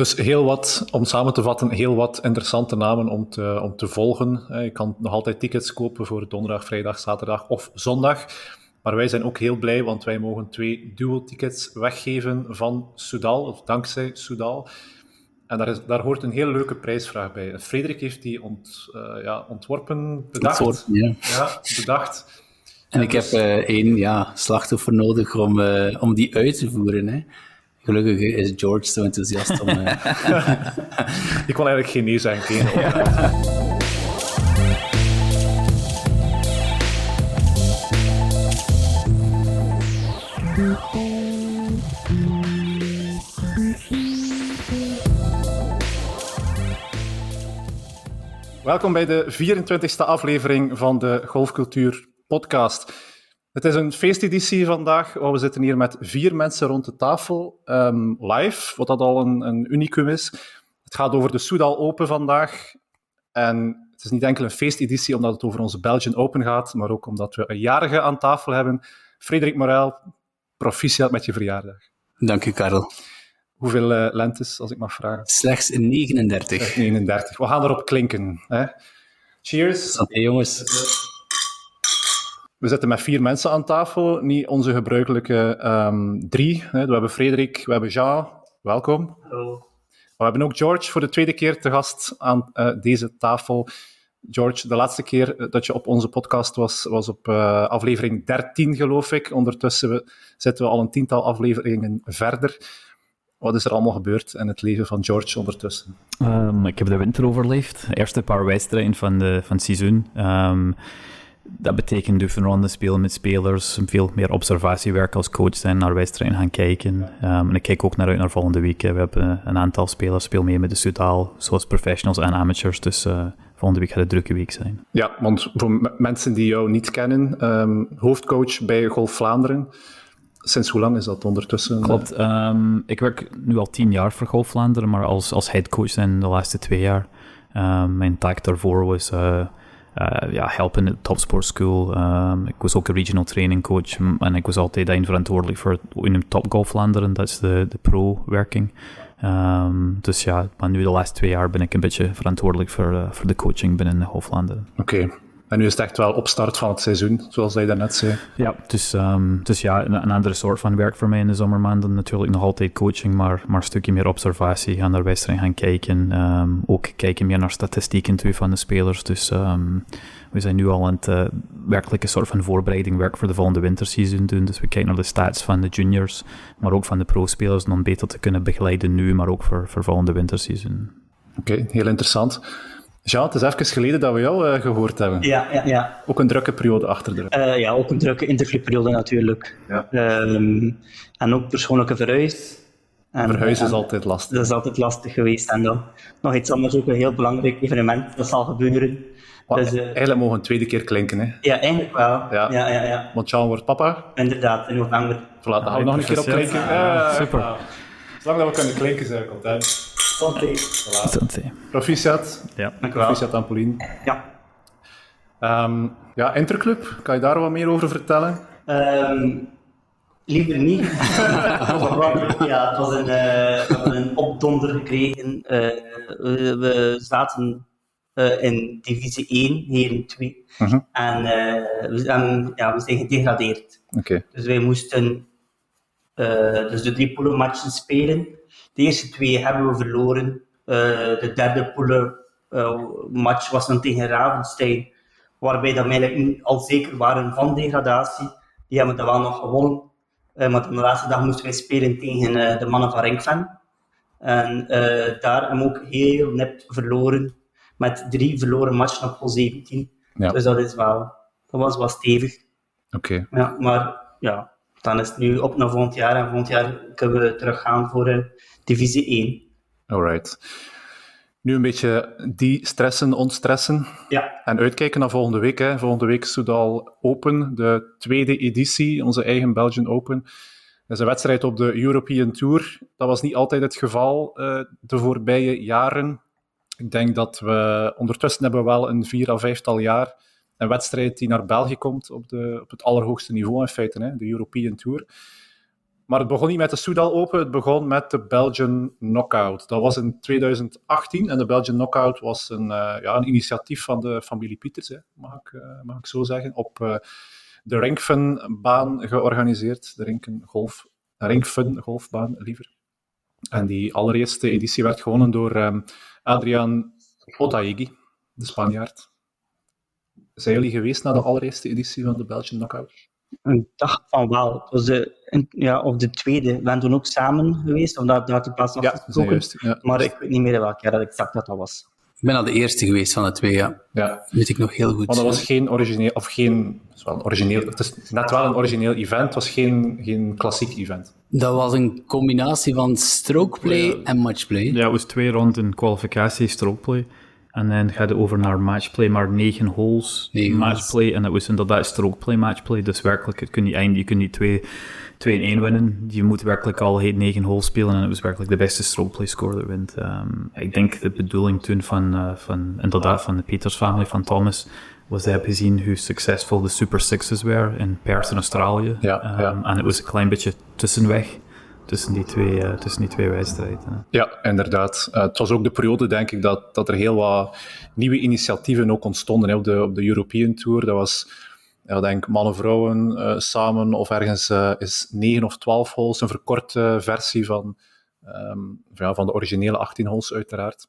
Dus heel wat, om samen te vatten, heel wat interessante namen om te, om te volgen. Je kan nog altijd tickets kopen voor donderdag, vrijdag, zaterdag of zondag. Maar wij zijn ook heel blij, want wij mogen twee duo-tickets weggeven van Soudal, of dankzij Soudal. En daar, is, daar hoort een hele leuke prijsvraag bij. Frederik heeft die ont, uh, ja, ontworpen, bedacht. Ontworpen, ja. ja. bedacht. En, ik dus... heb uh, één ja, slachtoffer nodig om, uh, om die uit te voeren. Hè. Gelukkig is George zo enthousiast om... ik kon eigenlijk geen nee zeggen. Welkom bij de 24e aflevering van de Golfcultuur Podcast. Het is een feesteditie vandaag. we zitten hier met vier mensen rond de tafel, um, live, wat dat al een, een unicum is. Het gaat over de Soudal Open vandaag. En het is niet enkel een feesteditie omdat het over onze Belgian Open gaat, maar ook omdat we een jarige aan tafel hebben. Frederik Morel, proficiat met je verjaardag. Dank u, Karel. Hoeveel uh, lentes, als ik mag vragen? Slechts 39. 39. We gaan erop klinken. Hè? Cheers. Oké, jongens. We zitten met vier mensen aan tafel, niet onze gebruikelijke um, drie. Hè. We hebben Frederik, we hebben Jean. Welkom. Hallo. We hebben ook George voor de tweede keer te gast aan uh, deze tafel. George, de laatste keer eh, dat je op onze podcast was, was op uh, aflevering 13, geloof ik. Ondertussen we, zitten we al een tiental afleveringen verder. Wat is er allemaal gebeurd in het leven van George ondertussen? Um, ik heb de winter overleefd. Eerste paar wedstrijden van, de, van het seizoen. Um, dat betekent durven ronde spelen met spelers, veel meer observatiewerk als coach zijn, naar wedstrijden gaan kijken. Um, en ik kijk ook naar uit naar volgende week. We hebben een aantal spelers speel mee met de Sudaal, zoals professionals en amateurs. Dus uh, volgende week gaat een drukke week zijn. Ja, want voor mensen die jou niet kennen, um, hoofdcoach bij Golf Vlaanderen. Sinds hoe lang is dat ondertussen? Klopt. Um, ik werk nu al tien jaar voor Golf Vlaanderen, maar als, als headcoach zijn de laatste twee jaar. mijn taak daarvoor was... Uh, ja, helpen in de Topsport School. Um, ik was ook een regional training coach en ik was altijd verantwoordelijk voor in een Top Vlaanderen, dat is de, de pro-werking. Um, dus ja, maar nu de laatste twee jaar ben ik een beetje verantwoordelijk voor, uh, voor de coaching binnen Hoofdlanderen. Oké. En nu is het echt wel opstart van het seizoen, zoals jij daarnet zei. Ja, dus, um, dus ja, een, een, andere soort van werk voor mij in de zomermaanden. Natuurlijk nog altijd coaching, maar, maar een stukje meer observatie. Gaan naar wedstrijden gaan kijken. Um, ook kijken meer naar statistieken toe van de spelers. Dus um, we zijn nu al aan het uh, werkelijk een soort van voorbereiding werk voor de volgende winterseizoen doen. Dus we kijken naar de stats van de juniors, maar ook van de pro-spelers, om beter te kunnen begeleiden nu, maar ook voor, voor volgende winterseizoen. Oké, heel interessant. Ja, het is even geleden dat we jou uh, gehoord hebben. Ja, ja, ja. Ook een drukke periode achter de rug. Uh, ja, ook een drukke interclubperiode natuurlijk. Ja. Um, en ook persoonlijke verhuis. En, Verhuizen is altijd lastig. Dat is altijd lastig geweest. En dan nog iets anders, ook een heel belangrijk evenement, dat zal gebeuren. dus, uh, eigenlijk mogen we een tweede keer klinken, hè? Ja, eigenlijk wel. Ja. Ja, ja, ja. Want Jean wordt papa. Inderdaad, in november. Voilà, dan gaan we nog een keer op klinken. Ja, super. Zolang dat we kunnen klinken, zijn we content. Santé. Santé. Proficiat. Ja. Dank Proficiat aan Pauline. Ja. Um, ja, Interclub, kan je daar wat meer over vertellen? Um, liever niet. ja, het was een, uh, we hebben een opdonder gekregen. Uh, we, we, zaten uh, in divisie 1, heren 2. Uh -huh. En we, zijn, ja, we zijn gedegradeerd. Okay. Dus wij moesten dus de drie polo-matchen spelen. De eerste twee hebben we verloren. Uh, de derde poelen uh, match was dan tegen Ravenstein, waarbij dat we eigenlijk al zeker waren van degradatie. Die hebben we dan wel nog gewonnen. Uh, maar de laatste dag moesten wij spelen tegen de mannen van Rinkven. En daar hebben we ook heel net verloren. Met drie verloren matchen op hol 17. Ja. Dus dat is wel, dat was wel stevig. Oké. Okay. Ja, maar ja, dan is het nu op naar volgend jaar. En volgend jaar kunnen we teruggaan voor divisie 1. Alright. Nu een beetje die stressen, ontstressen. Ja. En uitkijken naar volgende week. Hè. Volgende week Soudal Open, de tweede editie, onze eigen Belgian Open. Dat is een wedstrijd op de European Tour. Dat was niet altijd het geval uh, de voorbije jaren. Ik denk dat we ondertussen hebben we wel een vier à vijftal jaar een wedstrijd die naar België komt op, de, op het allerhoogste niveau in feite, hè, de European Tour. Maar het begon niet met de Soudal Open, het begon met de Belgian Knockout. Dat was in 2018 en de Belgian Knockout was een, uh, ja, een initiatief van de familie Pieters, hè, mag, ik, uh, mag ik zo zeggen, op uh, de Ringfun-baan georganiseerd. De Rinken golf, golfbaan, liever. En die allereerste editie werd gewonnen door Adrian Otaegi, de Spanjaard. Zijn jullie geweest naar de allereerste editie van de Belgian Knockout? Ik dacht van wel. Het was de, ja, of de tweede. We zijn toen ook samen geweest, omdat daar de plaats nog ja, juist, ja. Maar ik weet niet meer welk jaar dat exact dat, dat was. Ik ben al de eerste geweest van de twee, ja. ja. weet ik nog heel goed. Want dat was geen origineel, of geen, het, wel origineel, het is net wel een origineel event, het was geen, geen klassiek event. Dat was een combinatie van strokeplay Ja. en matchplay. Ja, het was twee ronden kwalificatie, strokeplay. En dan gaat het over naar matchplay, maar negen holes Negen matchplay. En dat was inderdaad strokeplay, matchplay. Dus werkelijk, het kun je, eind- je kunt niet 2 2 in 1 winnen. Je moet werkelijk al heet negen holes spelen. En het was werkelijk de beste strokeplay score dat wint. Ehm, ik denk de bedoeling toen van, eh, van inderdaad, van de Peters family, van Thomas, was hij hebben gezien hoe succesvol de Super Sixes waren in Perth in Australië. Ja, Ehm, ja. En het was een klein beetje tussenweg tussen die twee, eh, tussen die twee wedstrijden. Ja, inderdaad. Eh, het was ook de periode, denk ik, dat, dat er heel wat nieuwe initiatieven ook ontstonden hè, op, de, op de European Tour. Dat was, ja, denk mannen, vrouwen eh, samen, of ergens is 9 of 12 holes, een verkorte versie van, ehm, van, ja, van de originele 18 holes, uiteraard.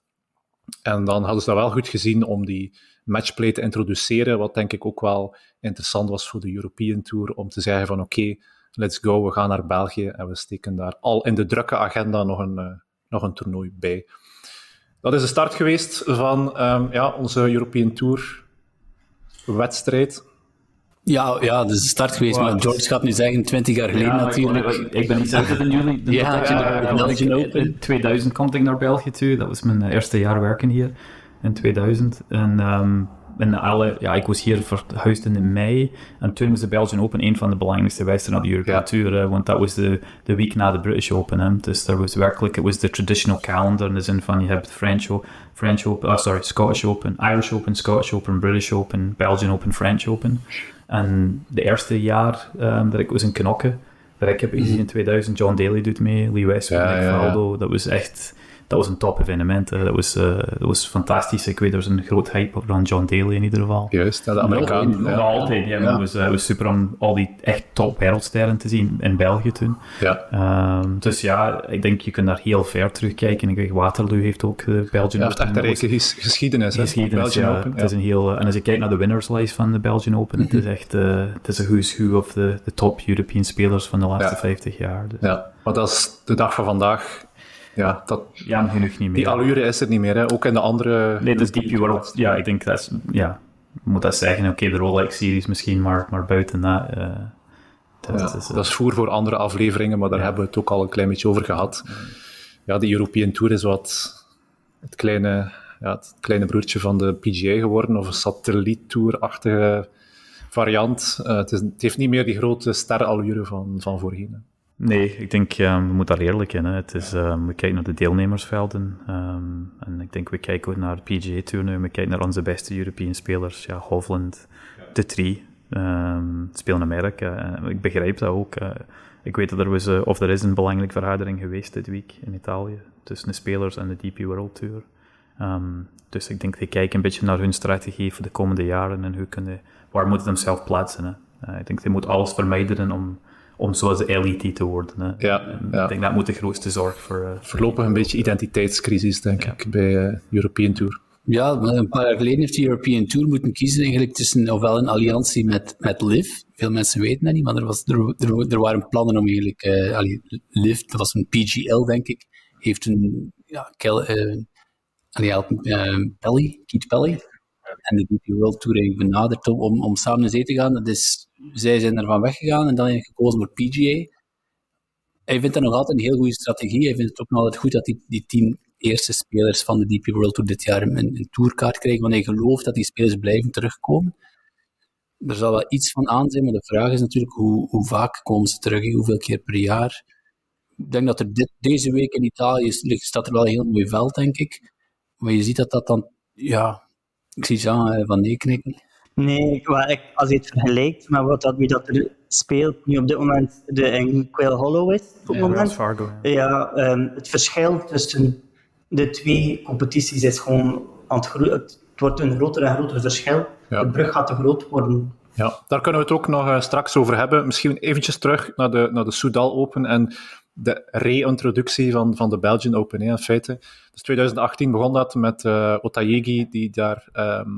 En dan hadden ze dat wel goed gezien om die matchplay te introduceren, wat denk ik ook wel interessant was voor de European Tour, om te zeggen van oké, let's go, we gaan naar België en we steken daar al in de drukke agenda nog een, eh, nog een toernooi bij. Dat is de start geweest van ehm, ja, onze European Tour wedstrijd. Ja, ja, dat is de start geweest. Maar George gaat nu zeggen, 20 jaar geleden natuurlijk. Ik, ik ben niet zeker dan jullie. de- Ja, dat ik- ja, Open. In 2000 kwam ik naar België toe. Dat was mijn eerste jaar werken hier. In 2000. En, ehm, en alle, ja, ik was hier verhuisd in mei. En toen was de Belgian Open een van de belangrijkste wedstrijden op de European Ja. Tour. hè, want dat was de, de week na de British Open. Hè. Dus er was werkelijk, het was de traditional calendar. In de zin van, je hebt French, French Open, oh, sorry, Scottish Open, Irish Open, Scottish Open, British Open, Belgian Open, French Open. En de eerste jaar ehm, dat ik was in Knokke, dat ik heb gezien in 2000, John Daly doet mee, Lee Westwood, Ja, Nick ja, ja. Faldo, dat was echt, dat was een top evenement. hè. Dat was, eh, dat was fantastisch. Ik weet, er was een groot hype rond John Daly in ieder geval. Juist, de Amerikaan. Nog Ja. altijd, ja. Het, was, eh, was super om al die echt top wereldsterren te zien in België toen. Ja. Ehm, dus ja, ik denk je kunt daar heel ver terugkijken. Ik weet, Waterloo heeft ook de Belgian Ja, heeft echt een Dat rijke ges- geschiedenis. hè. geschiedenis, Belgian ja. Open, Het is een heel, en als je kijkt naar de winnerslijst van de Belgian Open, het is echt eh, het is een who's who of de, de top European spelers van de laatste Ja. 50 jaar. Dus, Ja, maar dat is de dag van vandaag. Ja, dat, ja, genoeg niet meer. die allure is er niet meer. Hè. Ook in de andere... Nee, is Deep World. Ja, ik denk dat is, ja, je moet dat zeggen. Oké, de Rolex-series misschien, maar, maar buiten dat... eh, dat, Ja, is, dat is voer voor andere afleveringen, maar daar hebben we het ook al een klein beetje over gehad. Ja, de European Tour is wat het kleine, ja, het kleine broertje van de PGA geworden, of een satelliet-tour-achtige variant. Eh, het, is, het heeft niet meer die grote sterallure van, van voorheen. Nee, ik denk, eh, we moeten daar eerlijk in. Hè. Het is, eh, we kijken naar de deelnemersvelden. ehm, en ik denk, we kijken ook naar de PGA-toernooi. We kijken naar onze beste European spelers. Ja, Hovland, de Tree, ehm, spelen in Amerika. Eh, ik begrijp dat ook. eh. ik weet dat er was, eh, of er is een belangrijke vergadering geweest dit week in Italië. Tussen de spelers en de DP World Tour. Ehm, dus ik denk, die kijken een beetje naar hun strategie voor de komende jaren. En hoe kunnen, waar moeten ze zichzelf plaatsen. Hè. Ik denk, die moet alles vermijden om om zoals de LET te worden. Hè. Ja. Ik denk dat moet de grootste zorg voor... eh, Voorlopig een beetje identiteitscrisis, denk ik, bij eh European Tour. Ja, maar een paar jaar geleden heeft de European Tour moeten kiezen eigenlijk tussen ofwel een alliantie met, met LIV. Veel mensen weten dat niet, maar er, was, er, er, er waren plannen om eigenlijk... eh allee, LIV, dat was een PGL, denk ik, heeft een... Ja, Kel, eh, eh, Pelly, Keith Pelly, en de DP World Tour heeft benaderd om, om, om samen in zee te gaan. Dat is, zij zijn ervan weggegaan en dan heeft gekozen voor PGA. Hij vindt dat nog altijd een heel goede strategie. Hij vindt het ook nog altijd goed dat die, die tien eerste spelers van de DP World Tour dit jaar een, een tourkaart krijgen, want hij gelooft dat die spelers blijven terugkomen. Er zal wel iets van aan zijn, maar de vraag is natuurlijk hoe, hoe vaak komen ze terug, hoeveel keer per jaar. Ik denk dat er dit, deze week in Italië staat er wel een heel mooi veld, denk ik. Maar je ziet dat dat dan, ja, ik zie Jean eh, van nee knikken. Nee, maar als je het vergelijkt met wat dat, wie dat er speelt nu op dit moment de, in Quail Hollow is. Op het Ja, moment. Fargo. ja. Ja, ehm, het verschil tussen de twee competities is gewoon aan het groeien. Het wordt een groter en groter verschil. Ja. De brug gaat te groot worden. Ja, daar kunnen we het ook nog eh, straks over hebben. Misschien eventjes terug naar de, naar de Soudal Open en de re-introductie van, van de Belgian Open, hè, in feite. Dus 2018 begon dat met Otayegi, die daar ehm,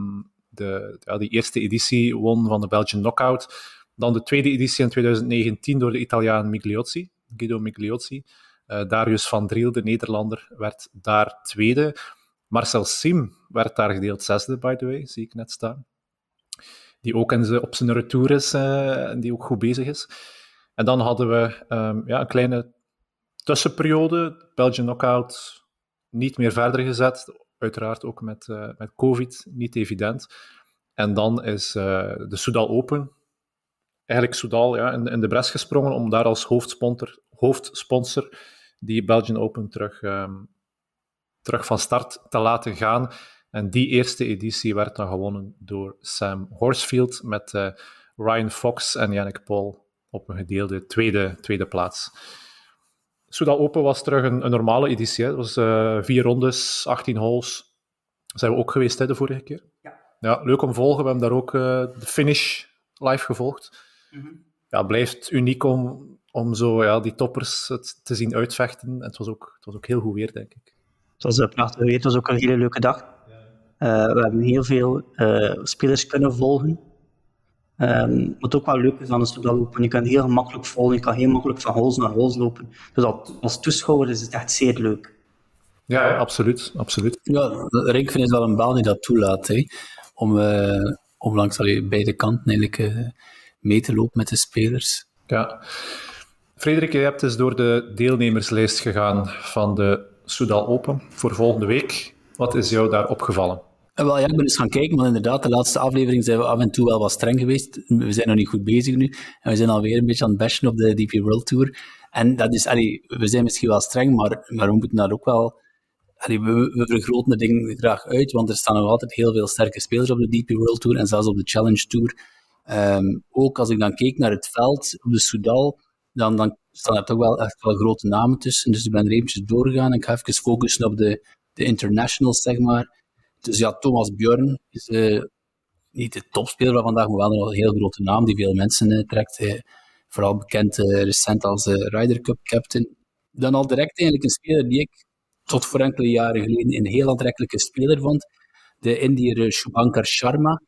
de, ja, die eerste editie won van de Belgian Knockout. Dan de tweede editie in 2019 door de Italiaan Migliozzi, Guido Migliozzi. Eh, Darius van Driel, de Nederlander, werd daar tweede. Marcel Sim werd daar gedeeld zesde, by the way, zie ik net staan die ook in op zijn retour is eh, en die ook goed bezig is. En dan hadden we ehm, ja, een kleine tussenperiode, Belgian Knockout niet meer verder gezet, uiteraard ook met, eh, met COVID, niet evident. En dan is eh, de Soudal Open, eigenlijk Soudal ja, in, in de bres gesprongen om daar als hoofdsponsor, hoofdsponsor die Belgian Open terug, ehm, terug van start te laten gaan. En die eerste editie werd dan gewonnen door Sam Horsfield met eh, Ryan Fox en Yannick Paul op een gedeelde tweede, tweede plaats. Soudal Open was terug een, een normale editie. Hè. Het was eh, vier rondes, 18 holes. Zijn we ook geweest hè, de vorige keer? Ja. ja. Leuk om te volgen. We hebben daar ook eh, de finish live gevolgd. Ja, het blijft uniek om, om zo ja, die toppers het te zien uitvechten. En het was, ook, het was ook heel goed weer, denk ik. Het was een prachtig weer, het was ook een hele leuke dag. Eh, we hebben heel veel eh, spelers kunnen volgen. Ehm, wat ook wel leuk is aan de Soudal Open, je kan heel gemakkelijk volgen, je kan heel makkelijk van holes naar holes lopen. Dus als, als toeschouwer is het echt zeer leuk. Ja, ja, absoluut. absoluut. Ja, Rinkven is wel een baan die dat toelaat, hè, om, eh, om langs allee, beide kanten eigenlijk eh, mee te lopen met de spelers. Ja. Frederik, je hebt dus door de deelnemerslijst gegaan van de Soudal Open voor volgende week. Wat is jou daar opgevallen? En wel, ja, ik ben eens gaan kijken, want inderdaad, de laatste aflevering zijn we af en toe wel wat streng geweest. We zijn nog niet goed bezig nu. En we zijn alweer een beetje aan het bashen op de DP World Tour. En dat is, we zijn misschien wel streng, maar, maar we moeten daar ook wel... We vergroten de dingen graag uit, want er staan nog altijd heel veel sterke spelers op de DP World Tour en zelfs op de Challenge Tour. Ehm, ook als ik dan keek naar het veld op de Soudal, dan, dan staan er toch wel echt wel grote namen tussen. Dus ik ben er eventjes doorgegaan. Ik ga even focussen op de, de internationals, zeg maar. Dus ja, Thomas Björn is eh, niet de topspeler van vandaag, maar wel een heel grote naam die veel mensen eh, trekt. vooral bekend eh, recent als Ryder Cup captain. Dan al direct eigenlijk een speler die ik tot voor enkele jaren geleden een heel aantrekkelijke speler vond. De Indiër Shubhankar Sharma.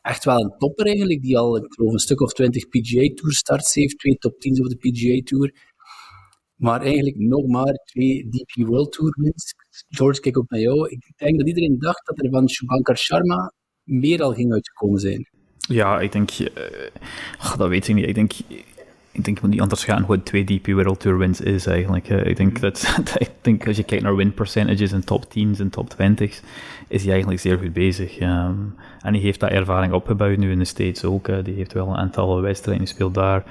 Echt wel een topper eigenlijk, die al ik geloof een stuk of twintig PGA Tour starts heeft, twee top 10's op de PGA Tour. Maar eigenlijk nog maar twee DP World Tour wins. George, kijk ook naar jou. Ik denk dat iedereen dacht dat er van Shubhankar Sharma meer al ging uitgekomen zijn. Ja, ik denk... eh, dat weet ik niet. Ik denk... Ik denk, moet niet onderschatten wat twee DP World Tour wins is eigenlijk. Ik denk dat, ik denk als je kijkt naar win percentages in top 10's en top 20's, is hij eigenlijk zeer goed bezig. Ehm, en hij heeft dat ervaring opgebouwd nu in de States ook. die heeft wel een aantal wedstrijden gespeeld daar.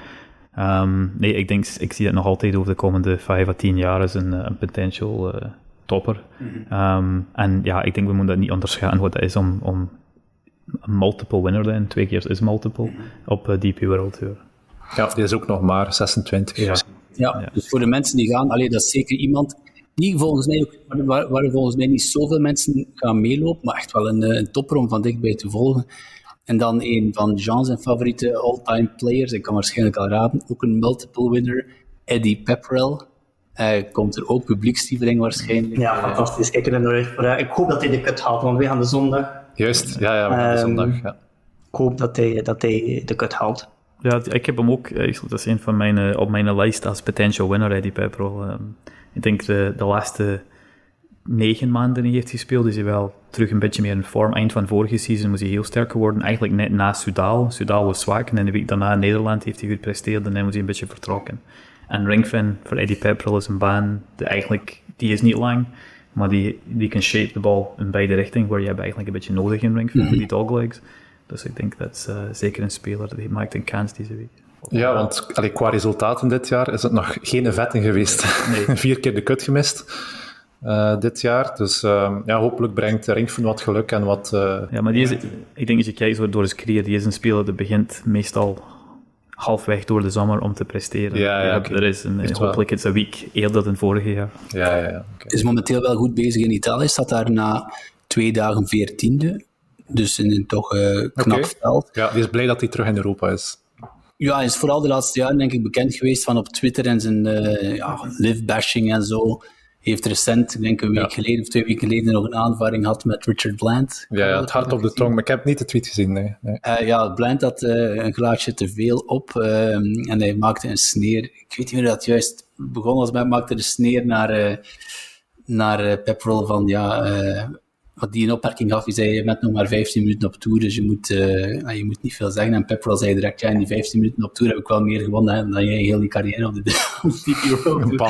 Ehm, nee, ik denk, ik zie het nog altijd over de komende 5 à 10 jaar als een, eh, een potential eh, topper. Ehm, en ja, ik denk we moeten dat niet onderschatten wat dat is om, om een multiple winner te zijn. Twee keer is multiple op eh, DP World Tour. Ja, die is ook nog maar 26. Ja. Ja, dus voor de mensen die gaan, allee, dat is zeker iemand die volgens mij ook, waar, waar- volgens mij niet zoveel mensen gaan meelopen, maar echt wel een, een topper om van dichtbij te volgen. En dan een van Jean zijn favoriete all-time players, ik kan waarschijnlijk al raden, ook een multiple winner, Eddie Pepperell. Hij komt er ook publiekstieveling waarschijnlijk. Ja, fantastisch. Kijk er naar uit voor. ik hoop dat hij de cut haalt, want we gaan de zondag. Juist, ja, ja, we gaan de Ehm, zondag. Ja. Ik hoop dat hij, dat hij de cut haalt. Ja, ik heb hem ook, eh, dat is een van mijn, eh, op mijn lijst als potential winner, Eddie Pepperell. Ehm, ik denk de, de laatste negen maanden hij heeft gespeeld, is hij wel terug een beetje meer in vorm. Eind van vorige season was hij heel sterk geworden, eigenlijk net na Soudal. Soudal was zwak en de week daarna in Nederland heeft hij goed gepresteerd en dan was hij een beetje vertrokken. En Ringfin voor Eddie Pepperell is een baan, die eigenlijk, die is niet lang, maar die, die kan shape de bal in beide richtingen, waar je hebt eigenlijk een beetje nodig in Ringfin, met die doglegs. Dus ik denk dat is eh, zeker een speler, die maakt een kans deze week. Ja, want allee, qua resultaten dit jaar is het nog geen vetten geweest. Nee. Vier keer de kut gemist eh, dit jaar. Dus ehm, ja, hopelijk brengt Ringfen wat geluk en wat... eh, Ja, maar die is, ik denk als je kijkt zo door zijn carrière, die is een speler die begint meestal halfweg door de zomer om te presteren. Ja, ja. Er is een, Echt hopelijk is een week eerder dan vorig jaar. Ja, ja, ja. Is momenteel wel goed bezig in Italië. Staat daar na twee dagen veertiende. Dus in een toch eh, knap Oké. veld. Ja, die is blij dat hij terug in Europa is. Ja, hij is vooral de laatste jaren denk ik bekend geweest van op Twitter en zijn eh ja, live-bashing en zo. Heeft recent, ik denk een week geleden of twee weken geleden, nog een aanvaring gehad met Richard Bland. Ja, ja het hart op de tong, maar ik heb niet de tweet gezien. Nee. nee. Eh, ja, Bland had eh, een glaasje te veel op ehm, en hij maakte een sneer. Ik weet niet meer hoe dat juist begon was, maar hij maakte de sneer naar, eh naar eh, Pepperell van ja, eh, wat die een opmerking gaf. Zei: Je bent nog maar 15 minuten op tour, dus je moet, eh, ja, je moet niet veel zeggen. En Pepperell zei direct: Ja, in die 15 minuten op tour heb ik wel meer gewonnen dan jij heel die carrière op de, DP.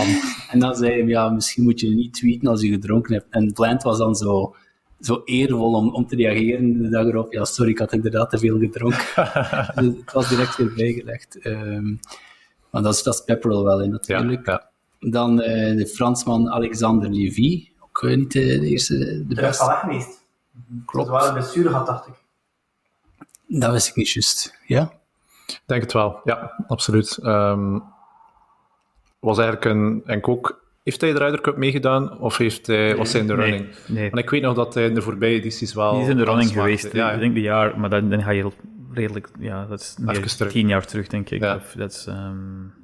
En dan zei hij, ja, misschien moet je niet tweeten als je gedronken hebt. En Bland was dan zo, zo eervol om, om te reageren de dag erop. Ja, sorry, ik had inderdaad te veel gedronken. dus het was direct weer bijgelegd. Ehm, maar dat is, dat is Pepperell wel, Ja, natuurlijk. ja. Dan eh, de Fransman Alexander Lévy. Ook eh, niet de, de eerste, de beste. al weg geweest. Klopt. Dat was wel een blessure gehad, dacht ik. Dat wist ik niet juist. Ja? Ik denk het wel, ja, absoluut. Ehm, was eigenlijk een, en ook, heeft hij de Ryder Cup meegedaan of heeft hij, was hij in de Nee, running? nee. Want ik weet nog dat hij in de voorbije edities wel. Die is in de running geweest, Ja, ik denk die jaar, maar dan, dan ga je redelijk, ja, dat is meer Even terug. tien jaar terug, denk ik. Ja. Of, dat is, ehm,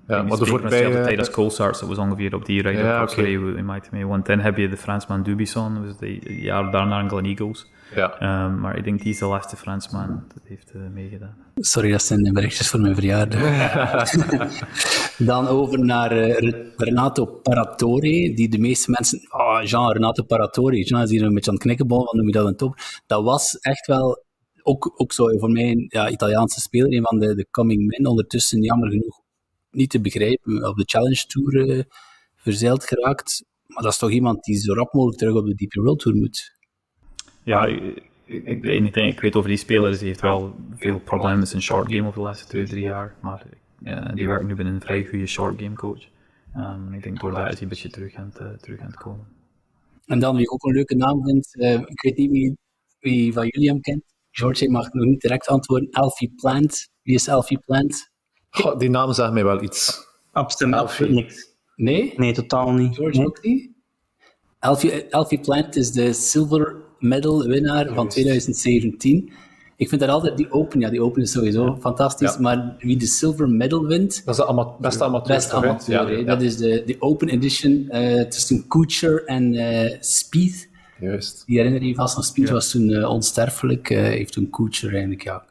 Ja, maar de met voorbije- dezelfde tijd als Coulthard, dat was ongeveer op die Ryder Ja, oké. gereden in. Want dan heb je de Fransman Dubisson, dat was het jaar daarna in Glen Eagles. ja. Ehm, maar ik denk die is de laatste Fransman dat heeft eh, meegedaan. Sorry, dat zijn de berichtjes voor mijn verjaardag. Dan over naar eh, Re- Renato Paratore, die de meeste mensen... Ah, Jean, Renato Paratore. Jean is hier een beetje aan het knikkenbal, wat noem je dat een top? Dat was echt wel, ook, ook zo voor mij, een ja, Italiaanse speler, een van de, de coming men. Ondertussen, jammer genoeg, niet te begrijpen, op de Challenge Tour eh, verzeild geraakt. Maar dat is toch iemand die zo rap mogelijk terug op de DP World Tour moet. Ja, ik, ik, ik, weet niet, ik weet over die spelers, die heeft wel veel problemen met zijn short game over de laatste twee, drie jaar. Maar die werkt nu bij een vrij goede short game coach. Ehm, ik denk door dat is hij een beetje terug aan het, eh, terug aan het komen. En dan, wie ik ook een leuke naam vindt, eh, ik weet niet wie, wie van jullie hem kent. George mag nog niet direct antwoorden. Alfie Plant. Wie is Alfie Plant? Goh, die naam zegt mij wel iets. Absoluut Alfie. niks. Nee? Nee, totaal niet. George Nee. ook niet? Alfie, Alfie Plant is de silver medal winnaar van 2017. Ik vind dat altijd die Open, ja, die Open is sowieso fantastisch, Ja. maar wie de silver medal wint, Dat is de ama beste amateur. amateur. Ja, hè. ja, Dat is de, de Open Edition eh, tussen Kucher en eh Spieth. Juist. Die herinner je vast, van Spieth was toen eh, onsterfelijk. eh, heeft toen Kucher eigenlijk, ja,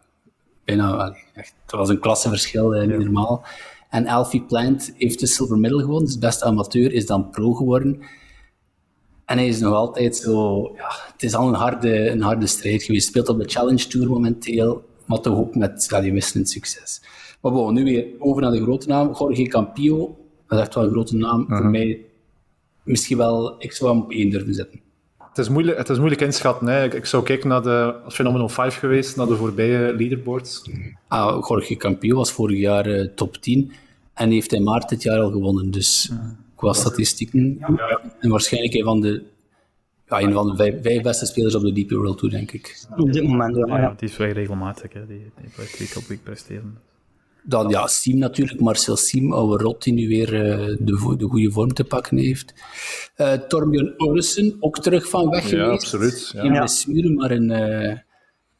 bijna, allee, echt, het was een klasseverschil, eh, niet normaal. En Alfie Plant heeft de silver medal gewonnen, dus beste amateur, is dan pro geworden. En hij is nog altijd zo, ja, het is al een harde, een harde strijd geweest. Speelt op de Challenge Tour momenteel, maar toch ook met ja, die wisselend succes. Maar bon, nu weer over naar de grote naam. Jorge Campillo, dat is echt wel een grote naam. Voor mij misschien wel, ik zou hem op één durven zetten. Het is moeilijk, het is moeilijk inschatten. Hè. Ik, ik zou kijken naar de als Phenomenal 5 geweest, naar de voorbije leaderboards. Ah, Jorge Campillo was vorig jaar eh, top 10 en heeft in maart dit jaar al gewonnen. Dus qua statistieken. En waarschijnlijk een van de, ja, een van de vijf, vijf beste spelers op de DP World Tour, denk ik. Op dit moment, ja. Ja, ja. die is vrij regelmatig, hè. Die, die blijft week op week presteren. Dan ja, Siem natuurlijk, Marcel Siem, oude rot die nu weer eh, de, de goede vorm te pakken heeft. Eh Torbjörn ook terug van weg Ja, geweest. absoluut, ja. Geen Ja. blessure, maar een... eh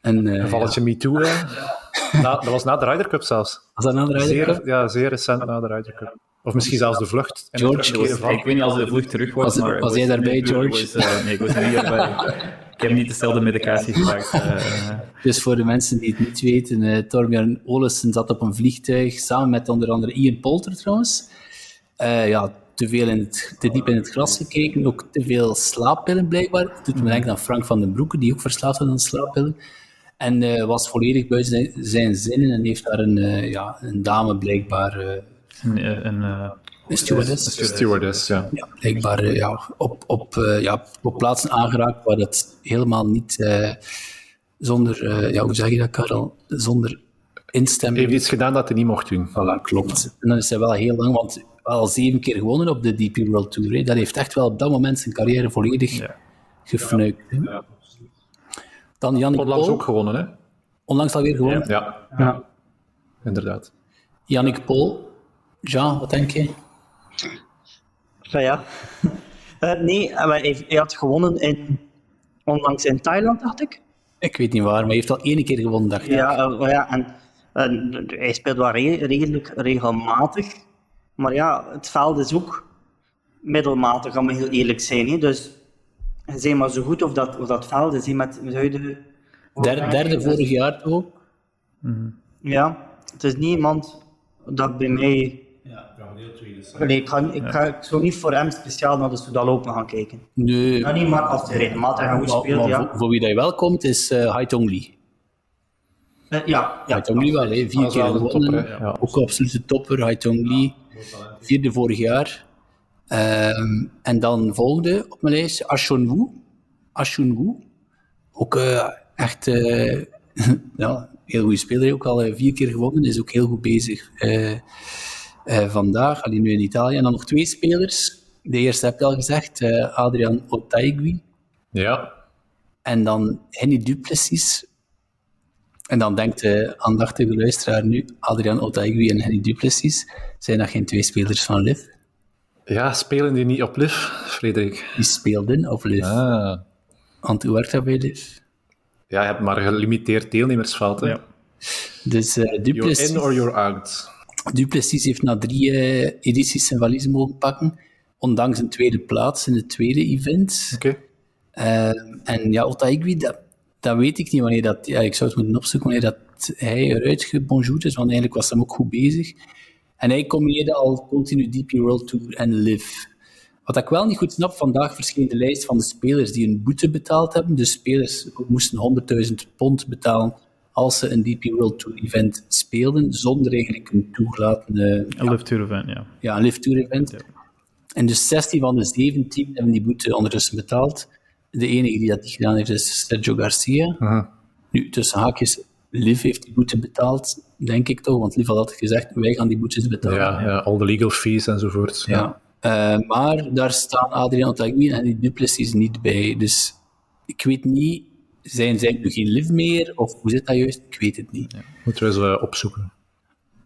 een eh, Een valletje Me hè. Na- dat was na de Ryder Cup zelfs. was dat een andere Ryder Cup? Zeer, ja, zeer recent na de Ryder Cup. Of misschien zelfs de vlucht. George, Ik weet niet als de vlucht terug was, Was- maar... was jij daarbij, George? was, nee, ik was er niet erbij. ik heb niet dezelfde medicatie gebruikt. eh, Dus voor de mensen die het niet weten, eh Torbjörn Olesen zat op een vliegtuig samen met onder andere Ian Polter trouwens. Eh, ja, te, veel in het, te diep in het gras gekeken, ook te veel slaappillen blijkbaar. Het doet me denken aan Frank van den Broeke, die ook verslaafd was aan slaappillen. En was volledig buiten zijn, zijn zinnen en heeft daar een, ja, een dame blijkbaar, een, een, een stewardess, De stewardess, ja. ja, blijkbaar eh, ja, op, op, eh, ja, op plaatsen aangeraakt waar dat helemaal niet eh, zonder, eh, ja, hoe zeg je dat, Karel? Zonder instemming. Heeft iets gedaan dat hij niet mocht doen. Voilà, klopt. En dan is hij wel heel lang, want al zeven keer gewonnen op de DP World Tour. Hè. Dat heeft echt wel op dat moment zijn carrière volledig Ja. gefnuikt. hè. Dan Yannick Onlangs Paul, ook gewonnen, hè? onlangs alweer gewonnen. Ja, Ja. inderdaad. Yannick Paul. Jean, wat denk je? Ja, ja. Uh, nee, hij, hij, had gewonnen in, onlangs in Thailand, dacht ik. Ik weet niet waar, maar hij heeft al één keer gewonnen, dacht ik. Ja, uh, ja en uh, hij speelt wel re redelijk regelmatig. Maar ja, het veld is ook middelmatig, om heel eerlijk zijn. Hè. Dus zijn maar zo goed of dat, of dat veld is, met, met huidige... Derde, derde vorig jaar toch? Mm -hmm. Ja, het is niet iemand dat bij mij ja, deel 2 dus. Nee, ik, ga, ik, ga, ik zou niet voor hem speciaal naar de Soudal Open gaan kijken. Nee. Ja, niet maar als hij regelmatig goed speelt, maar, ja. Voor, voor, wie dat wel komt, is uh, Haitong Lee. Uh, ja, ja. Haitong Lee wel, hè. vier keer gewonnen. Topper, ja. Ook absolute topper, Haitong Lee. Vierde vorig jaar. Um, en dan volgende op mijn lijst, Ashun Wu. Ashun Wu. Ook uh, echt ja, heel goede speler, ook al vier keer gewonnen, is ook heel goed bezig. Uh, vandaag, alleen nu in Italië. En dan nog twee spelers. De eerste heb je al gezegd, uh, Adrian Otaigui. Ja. En dan Henny Duplessis. En dan denkt de aandachtige luisteraar nu, Adrian Otaigui en Henny Duplessis, zijn dat geen twee spelers van LIV? Ja, spelen die niet op LIV, Frederik? Die speelden op LIV. Ah. Want hoe werkt dat bij LIV? Ja, je hebt maar gelimiteerd deelnemersveld. Hè? Ja. Dus uh, Duplessis... You're in or you're out. Duplessis heeft na drie uh, edities zijn valies mogen pakken, ondanks een tweede plaats in het tweede event. Oké. Okay. Uh, en ja, Otaigui, dat, dat weet ik niet wanneer dat... Ja, ik zou het moeten opzoeken wanneer dat hij eruit gebonjourd is, want eigenlijk was hij ook goed bezig. En hij combineerde al continu DP World Tour en LIV. Wat ik wel niet goed snap, vandaag verscheen de lijst van de spelers die een boete betaald hebben. Dus spelers moesten 100.000 pond betalen als ze een DP World Tour event speelden, zonder eigenlijk een toegelaten... Een ja, Live Tour event, ja. Ja, een Live Tour event. Ja. En dus 16 van de 17 hebben die boete ondertussen betaald. De enige die dat niet gedaan heeft, is Sergio Garcia. Uh. Nu, tussen haakjes, Liv heeft die boete betaald, denk ik toch, want Liv had altijd gezegd, wij gaan die boetes betalen. Ja, ja al de legal fees enzovoort. Ja. ja. Uh, maar daar staan Adrian Otaigui en die Duplessis niet bij. Dus ik weet niet zijn zij nu geen live meer? Of hoe zit dat juist? Ik weet het niet. Ja, moeten we eens uh, opzoeken.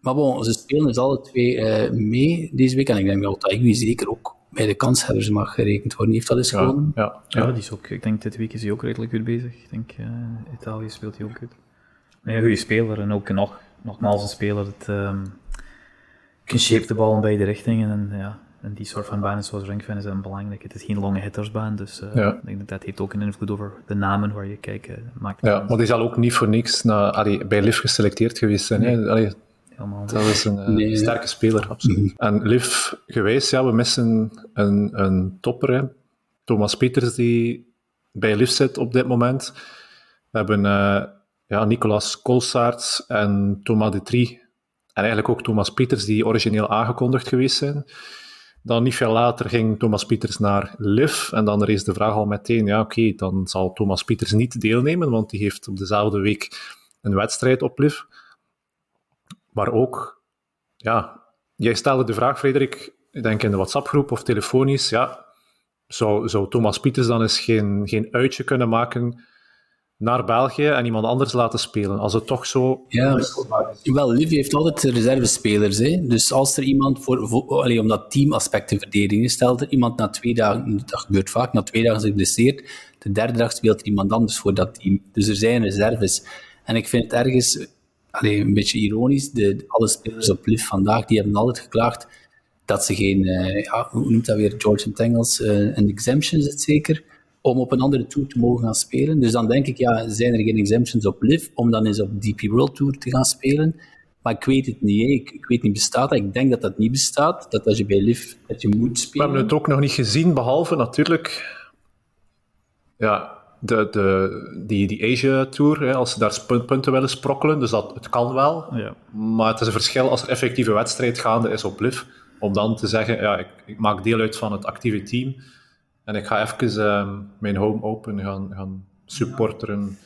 Maar bon, ze spelen dus alle twee uh, mee deze week. En ik denk dat Otaigui zeker ook bij de kanshebbers mag gerekend worden. Heeft dat eens ja, gewonnen? Ja, ja. ja, die is ook, ik denk dit week is hij ook redelijk goed bezig. Ik denk, uh, Italië speelt hij ook goed. Een goede speler en ook nog, nogmaals een speler dat um, kan shape de bal in beide richtingen. En ja, en die soort van banen zoals Ringfan is dan belangrijk. Het is geen lange hittersbaan, dus uh, ja. ik denk dat heeft ook een invloed over de namen waar je kijkt. Uh, maakt ja, maar die zal ook niet voor niks naar, allee, bij Liv geselecteerd geweest zijn. Nee. Allee, Helemaal. Dat is een uh, nee, sterke speler, absoluut. Mm -hmm. En Liv geweest, ja, we missen een, een topper. Hè. Thomas Peters, die bij Liv zit op dit moment. We hebben ja, Nicolas Kolsaerts en Thomas de Trie. En eigenlijk ook Thomas Peters, die origineel aangekondigd geweest zijn. Dan niet veel later ging Thomas Pieters naar LIV en dan rees de vraag al meteen, ja oké, dan zal Thomas Pieters niet deelnemen, want die heeft op dezelfde week een wedstrijd op LIV. Maar ook, ja, jij stelde de vraag, Frederik, ik denk in de WhatsApp-groep of telefonisch, ja, zou, zou Thomas Pieters dan eens geen, geen uitje kunnen maken naar België en iemand anders laten spelen. Als het toch zo... Ja, wel, Livy heeft altijd reservespelers. Hè? Dus als er iemand voor... voor allee, om dat teamaspect te verdedigen, stelt er iemand na twee dagen... Dat gebeurt vaak, na twee dagen geblesseerd. De derde dag speelt er iemand anders voor dat team. Dus er zijn reserves. En ik vind het ergens... Allee, een beetje ironisch. De, alle spelers op Liv vandaag, die hebben altijd geklaagd dat ze geen... Uh, ja, hoe noemt dat weer? George Tangles? Uh, een exemption is het zeker om op een andere tour te mogen gaan spelen. Dus dan denk ik, ja, zijn er geen exemptions op LIV om dan eens op DP World Tour te gaan spelen? Maar ik weet het niet. Ik, ik, weet niet, bestaat dat? Ik denk dat dat niet bestaat. Dat als je bij LIV, dat je moet spelen. We hebben het ook nog niet gezien, behalve natuurlijk... Ja, de, de, die, die Asia Tour, hè, als ze daar punten willen sprokkelen, dus dat, het kan wel. Ja. Maar het is een verschil als er effectieve wedstrijd gaande is op LIV, om dan te zeggen, ja, ik, ik maak deel uit van het actieve team en ik ga even uh, mijn home open gaan, gaan supporteren.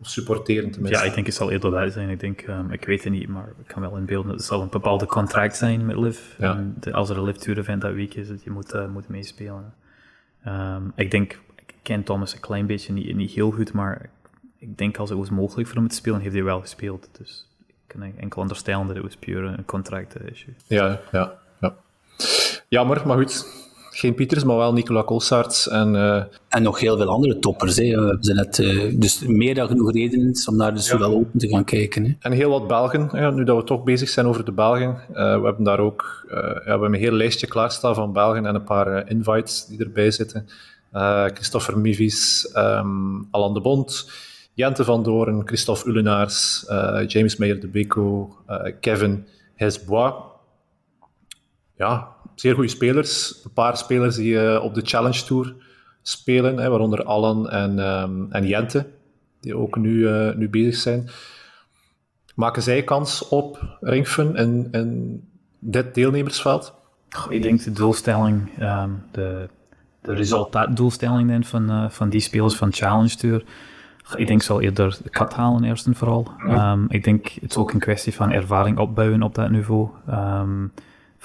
Of supporteren tenminste. Ja, ik denk het zal eerder dat zijn. Ik denk, um, ik weet het niet, maar ik kan wel inbeelden. Het zal een bepaalde contract zijn met Liv. Ja. En de, als er een Liv Tour event dat week is, dat je moet, uh, moet meespelen. Um, ik denk, ik ken Thomas een klein beetje, niet, niet heel goed, maar ik denk als het was mogelijk voor hem te spelen, heeft hij wel gespeeld. Dus ik kan enkel onderstellen dat het was puur een contract issue. Ja, ja, ja. Jammer, maar goed geen Pieters, maar wel Nicola Kolsaerts. En, uh... en nog heel veel andere toppers. Hè. We zijn net, uh, dus meer dan genoeg redenen om naar de Soudal ja. Open te gaan kijken. Hè. En heel wat Belgen, ja, nu dat we toch bezig zijn over de Belgen. Uh, we hebben daar ook ja, we hebben een heel lijstje klaarstaan van Belgen en een paar invites die erbij zitten. Christopher Mivis, um, Alain de Bond, Jente van Doorn, Christophe Ulenaars, James Meijer de Beko, Kevin Hesbois. Ja, zeer goede spelers. Een paar spelers die uh, op de Challenge Tour spelen, hè, waaronder Allen en, um, en Jente, die ook nu, uh, nu bezig zijn. Maken zij kans op Ringfun in, in dit deelnemersveld? Ik denk de doelstelling, um, de, de resultaatdoelstelling van, uh, van die spelers van Challenge Tour, ik denk zal eerder de kat halen eerst en vooral. Um, ik denk het is ook een kwestie van ervaring opbouwen op dat niveau. Um,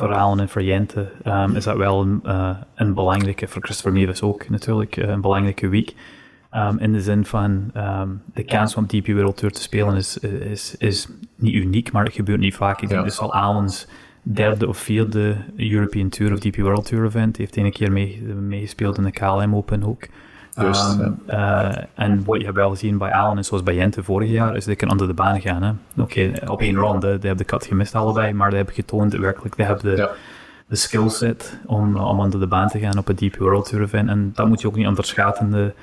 verhalen en varianten um, is dat wel een, uh, een belangrijke, voor Christopher Meeves ook natuurlijk, uh, een belangrijke week. Um, in de zin van um, de kans om DP World Tour te spelen is, is, is niet uniek, maar het gebeurt niet vaak. Ik denk ja. dus al Alens derde of vierde European Tour of DP World Tour event. Hij heeft een keer meegespeeld in de KLM Open ook. Juist, um, uh, en wat je hebt wel gezien bij Allen, en zoals bij Jente vorig jaar, is dat ik onder de baan gaan. Oké, okay, op één ronde, die hebben de kat gemist allebei, maar die hebben getoond, werkelijk, die hebben de, ja. de skillset om, om onder de baan te gaan op een DP World Tour event. En dat moet je ook niet onderschatten. De,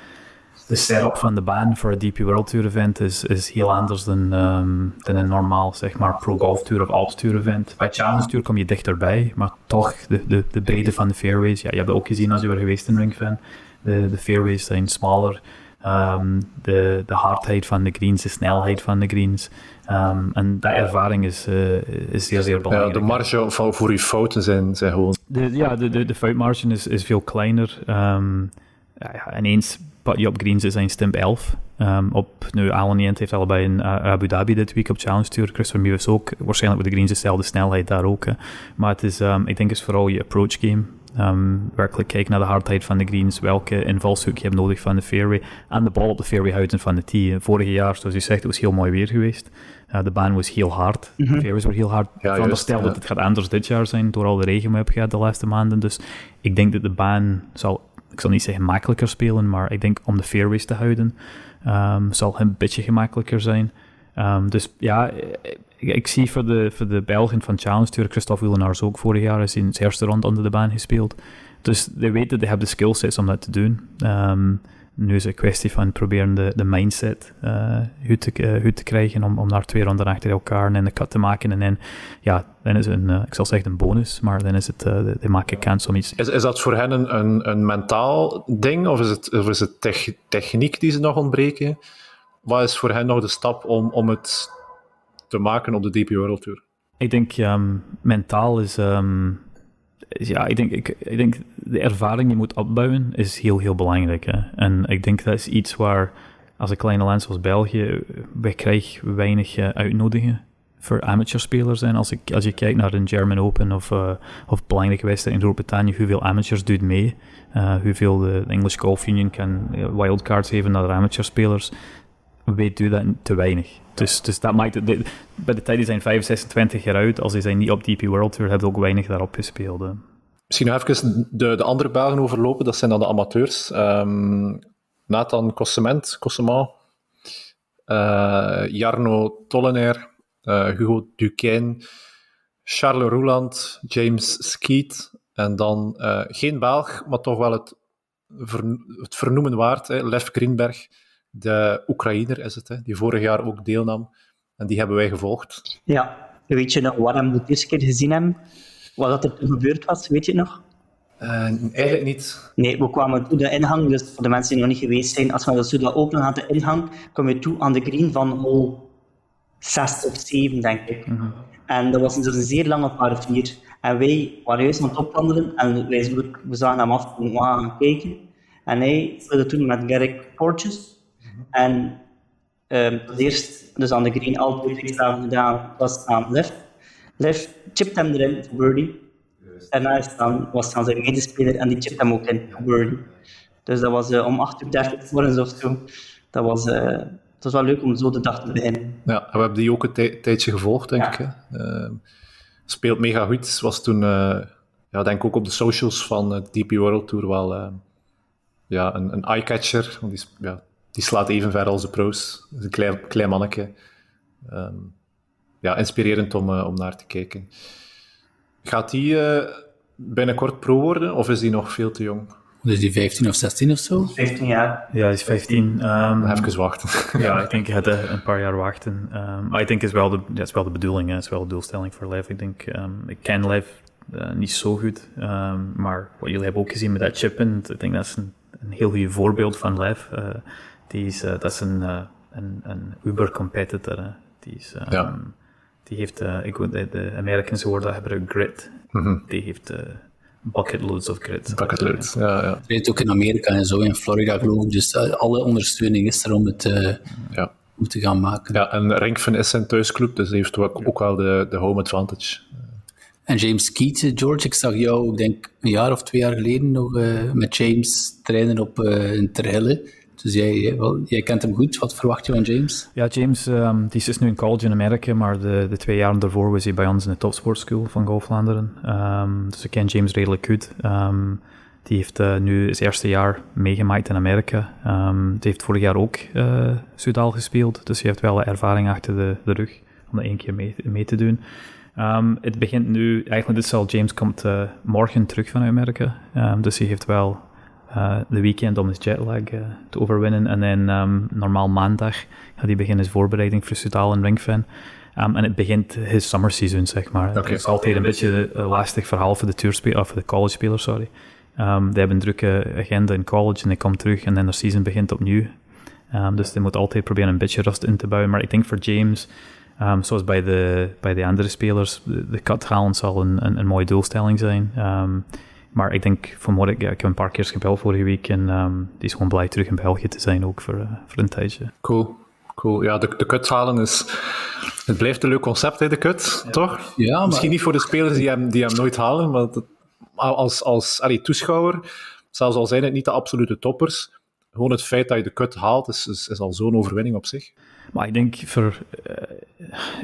de setup van de baan voor een DP World Tour event is, is heel anders dan, um, dan een normaal, zeg maar, Pro Golf Tour of Alps Tour event. Bij Challenge Tour kom je dichterbij, maar toch, de, de, de breedte van de fairways, ja, je hebt het ook gezien als je er geweest in Ringfan. De, de fairways zijn smaller. Um, de, de hardheid van de greens, de snelheid van de greens. Um, en dat ervaring is, uh, is zeer, zeer belangrijk. Ja, de marge voor, voor je fouten zijn, zijn gewoon... De, ja, de, de, de foutmarge is, is veel kleiner. Um, ja, ineens je op greens is een stimp 11. Um, op, nu, Alan Jent heeft allebei in uh, Abu Dhabi dit week op Challenge Tour. Christopher Mewes ook. Waarschijnlijk met de greens dezelfde snelheid daar ook. Hè. Maar het is, um, ik denk het is vooral je approach game. Um, werkelijk kijken naar de hardheid van de greens, welke invalshoek je hebt nodig van de fairway en de bal op de fairway houden van de tee. Vorig jaar, zoals u zegt, het was heel mooi weer geweest. Uh, de baan was heel hard, mm -hmm. de fairways waren heel hard. Ja, Veronderstel ja. dat het gaat anders dit jaar zijn, door al de regen we hebben gehad de laatste maanden. Dus ik denk dat de baan zal, ik zal niet zeggen makkelijker spelen, maar ik denk om de fairways te houden, um, zal een beetje gemakkelijker zijn. Um, dus ja, ik, zie voor de, voor de Belgen van Challenge Tour, Christophe Willenaars ook vorig jaar, is in zijn eerste rond onder de baan gespeeld. Dus die weten, die hebben de skillsets om dat te doen. Um, nu is het een kwestie van proberen de, de mindset uh, goed, te, uh, goed te krijgen om, om daar twee ronden achter elkaar en de cut te maken. En dan, ja, dan is het een, uh, ik zal zeggen een bonus, maar dan is het, die maken kans om iets... Is, is dat voor hen een, een, mentaal ding, of is het, of is het tech, techniek die ze nog ontbreken? Wat is voor hen nog de stap om, om het te maken op de DP World Tour? Ik denk mentaal is, um, is, ja, ik denk, ik, ik denk de ervaring die je moet opbouwen is heel, heel belangrijk. Hè? En ik denk dat is iets waar, als een kleine land zoals België, wij krijgen weinig uh, uitnodigen voor amateurspelers. En als, ik, als je kijkt naar een German Open of, uh, of belangrijke wedstrijden in Groot-Brittannië, hoeveel amateurs doet mee, uh, hoeveel de English Golf Union kan wildcards geven naar amateurspelers, weet u dat te weinig. Dus, dus dat maakt het, de, bij de tijd die zijn 25, 26 jaar oud, als zijn niet op DP World Tour, hebben ook weinig daarop gespeeld. Misschien nog even de, de andere Belgen overlopen, dat zijn dan de amateurs. Um, Nathan Cossement, Cossement, uh, Jarno Tollenair, uh, Hugo Duquesne, Charles Roeland, James Skeet en dan uh, geen Belg, maar toch wel het, ver, het vernoemen waard, hè, Lef Greenberg, de Oekraïner is het, hè, die vorig jaar ook deelnam. En die hebben wij gevolgd. Ja, weet je nog waarom we de eerste keer gezien hebben? Wat er toen gebeurd was, weet je nog? Uh, eigenlijk niet. Nee, we kwamen toe de ingang, dus voor de mensen die nog niet geweest zijn, als we dat zo open hadden, de ingang, kwamen we toe aan de green van hole 6 of 7, denk ik. Mm -hmm. En dat was dus een zeer lange par 4. En wij waren juist aan het opwandelen en wij, we zagen hem af en we gaan kijken. En hij speelde toen met Garrick Porteous. En um, eerst, dus aan de green, al twee slagen gedaan, was aan left. Left chipt hem erin voor birdie. En naast dan was dan zijn medespeler en die chipt hem ook in voor birdie. Dus dat was uh, om 8 uur 30 morgens of zo. Dat was uh, het was wel leuk om zo de dag te beginnen. Ja, we hebben die ook een tijdje gevolgd, denk ik. Hè. Uh, speelt mega goed. Was toen, uh, ja, denk ik ook op de socials van de DP World Tour wel uh, ja, een, een eye-catcher. Die, ja, die slaat even ver als de pro's. is een klein, klein manneke. Um, ja, inspirerend om, om naar te kijken. Gaat die binnenkort pro worden of is die nog veel te jong? Is die 15 of 16 of zo? 15 jaar. Ja, hij is 15. Um, Even wachten. ja, ik denk het een paar jaar wachten. Um, maar ik denk het is wel de, ja, is wel de bedoeling, het is wel de doelstelling voor Live. Ik denk, um, ik ken Live uh, niet zo goed, maar wat jullie hebben ook gezien met dat chip in, ik denk dat is een, een heel goed voorbeeld van Live. Uh, die is, uh, dat is een, een, een Uber-competitor. Die is... Ja. Die heeft, ik, de, de Americans woorden hebben grit. Mm -hmm. Die heeft bucketloads of credits. Bucketloads, ja, ja. Het is ook in Amerika en zo, in Florida geloof ik. Dus eh, alle ondersteuning is er om het uh, ja. om te gaan maken. Ja, en Rinkven is zijn thuisclub, dus hij heeft ook, ook wel de, de home advantage. En James Keat, George, ik zag jou, ik denk een jaar of twee jaar geleden nog uh, met James trainen op uh, in Terhille. Dus jij, wel, kent hem goed. Wat verwacht je van James? Ja, James um, die is nu in college in Amerika, maar de, de twee jaren daarvoor was hij bij ons in de Topsport School van Golf Vlaanderen. Um, dus ik ken James redelijk goed. Um, die heeft uh, nu zijn eerste jaar meegemaakt in Amerika. die heeft vorig jaar ook uh, Sudal gespeeld, dus hij heeft wel ervaring achter de, de rug om dat één keer mee, mee te doen. het begint nu, eigenlijk dit zal James komt uh, morgen terug van Amerika, dus hij heeft wel uh, de weekend om de jetlag uh, te overwinnen. En dan um, normaal maandag gaat hij beginnen zijn voorbereiding voor Sudal en Ringfan. Um, en het begint his summer season, zeg maar. Okay. Het is altijd een beetje een lastig verhaal voor de, tourspelers, of voor de college spelers, sorry. Um, die hebben een drukke agenda in college en ik kom terug en dan de season begint opnieuw. Um, dus die moet altijd proberen een beetje rust in te bouwen. Maar ik denk voor James, um, zoals bij de, bij de andere spelers, de, de cut halen zal een, een, een mooie doelstelling zijn. Maar ik denk, van ik, ja, ik heb een paar keer gebeld vorige week en um, die is gewoon blij terug in België te zijn ook voor, uh, voor een tijdje. Cool. Cool. Ja, de, de cut halen is... Het blijft een leuk concept, hè, de cut, ja. toch? Ja, maar... Misschien niet voor de spelers die hem, die hem nooit halen, maar dat, als, als allee, toeschouwer, zelfs al zijn het niet de absolute toppers, gewoon het feit dat je de cut haalt, is, is, is al zo'n overwinning op zich. Maar ik denk voor uh,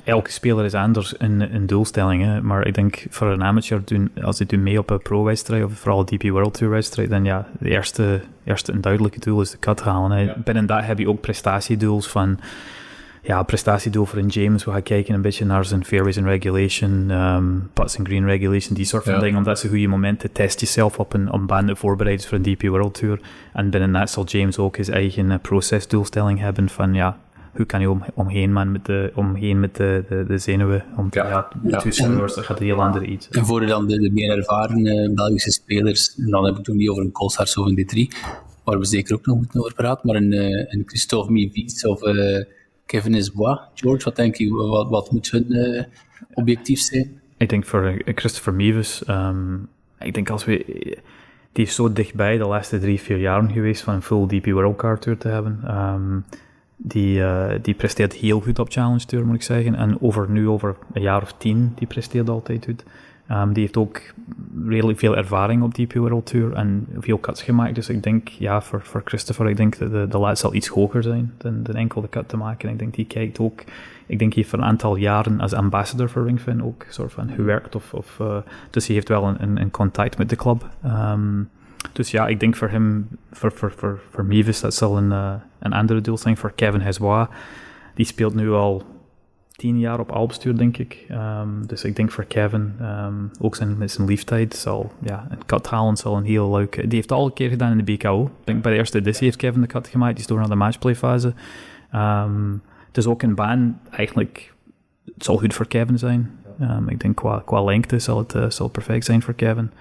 elke speler is anders een, een doelstelling. Hè? Maar ik denk voor een amateur, doen, als je doet mee op een pro-wedstrijd, of vooral DP World Tour wedstrijd, dan ja, de eerste, eerste een duidelijke doel is de cut halen. Hè? Ja. Binnen dat heb je ook prestatiedoels van ja, prestatiedoel voor een James. We gaan kijken een beetje naar zijn fairways and regulation, um, putts and green regulation, die soort van ja. dingen. Omdat ze goede momenten test jezelf op een, op baan voorbereid voor een DP World Tour. En binnen dat zal James ook zijn eigen uh, procesdoelstelling hebben van ja, hoe kan je om, omheen, man, met de, omheen met de, de, de zenuwen. Om te, ja, ja, ja. Tussen, dat gaat een heel ander iets. En voor dan de, de meer ervaren uh, Belgische spelers, en dan heb ik het niet over een Colsars of een D3, waar we zeker ook nog moeten over praten, maar een, uh, een Christophe Mivies of uh, Kevin Esbois. George, wat denk je, wat, wat moet hun objectief zijn? Ik denk voor Christopher Meeves, um, ik denk als we die is zo dichtbij de laatste drie, vier jaren geweest van een full DP World Card Tour te hebben. Um, die, uh, die presteert heel goed op Challenge Tour, moet ik zeggen. En over nu, over een jaar of tien, die presteert altijd goed. Um, die heeft ook redelijk veel ervaring op DP World Tour en veel cuts gemaakt. Dus ik denk, ja, voor, voor Christopher, ik denk de, de lat zal iets hoger zijn dan, dan enkel de cut te maken. Ik denk, die kijkt ook, ik denk, hij heeft een aantal jaren als ambassador voor Ringfin ook soort van gewerkt. Of, of, uh, dus hij heeft wel een, een, een contact met de club. Um, dus ja, ik denk voor hem, voor, voor, voor, voor Mevis, dat zal een, uh, een andere doel zijn. Voor Kevin Hesbois, die speelt nu al tien jaar op Alpstuur, denk ik. Um, dus ik denk voor Kevin, um, ook zijn, zijn leeftijd, zal ja, een cut halen zal een heel leuk... Die heeft al een keer gedaan in de BKO. Ik denk bij de eerste editie heeft Kevin de cut gemaakt. Die is door naar de matchplay-fase. Um, het is ook een baan, eigenlijk, het zal goed voor Kevin zijn. ik denk qua, qua lengte zal het, uh, zal perfect zijn voor Kevin.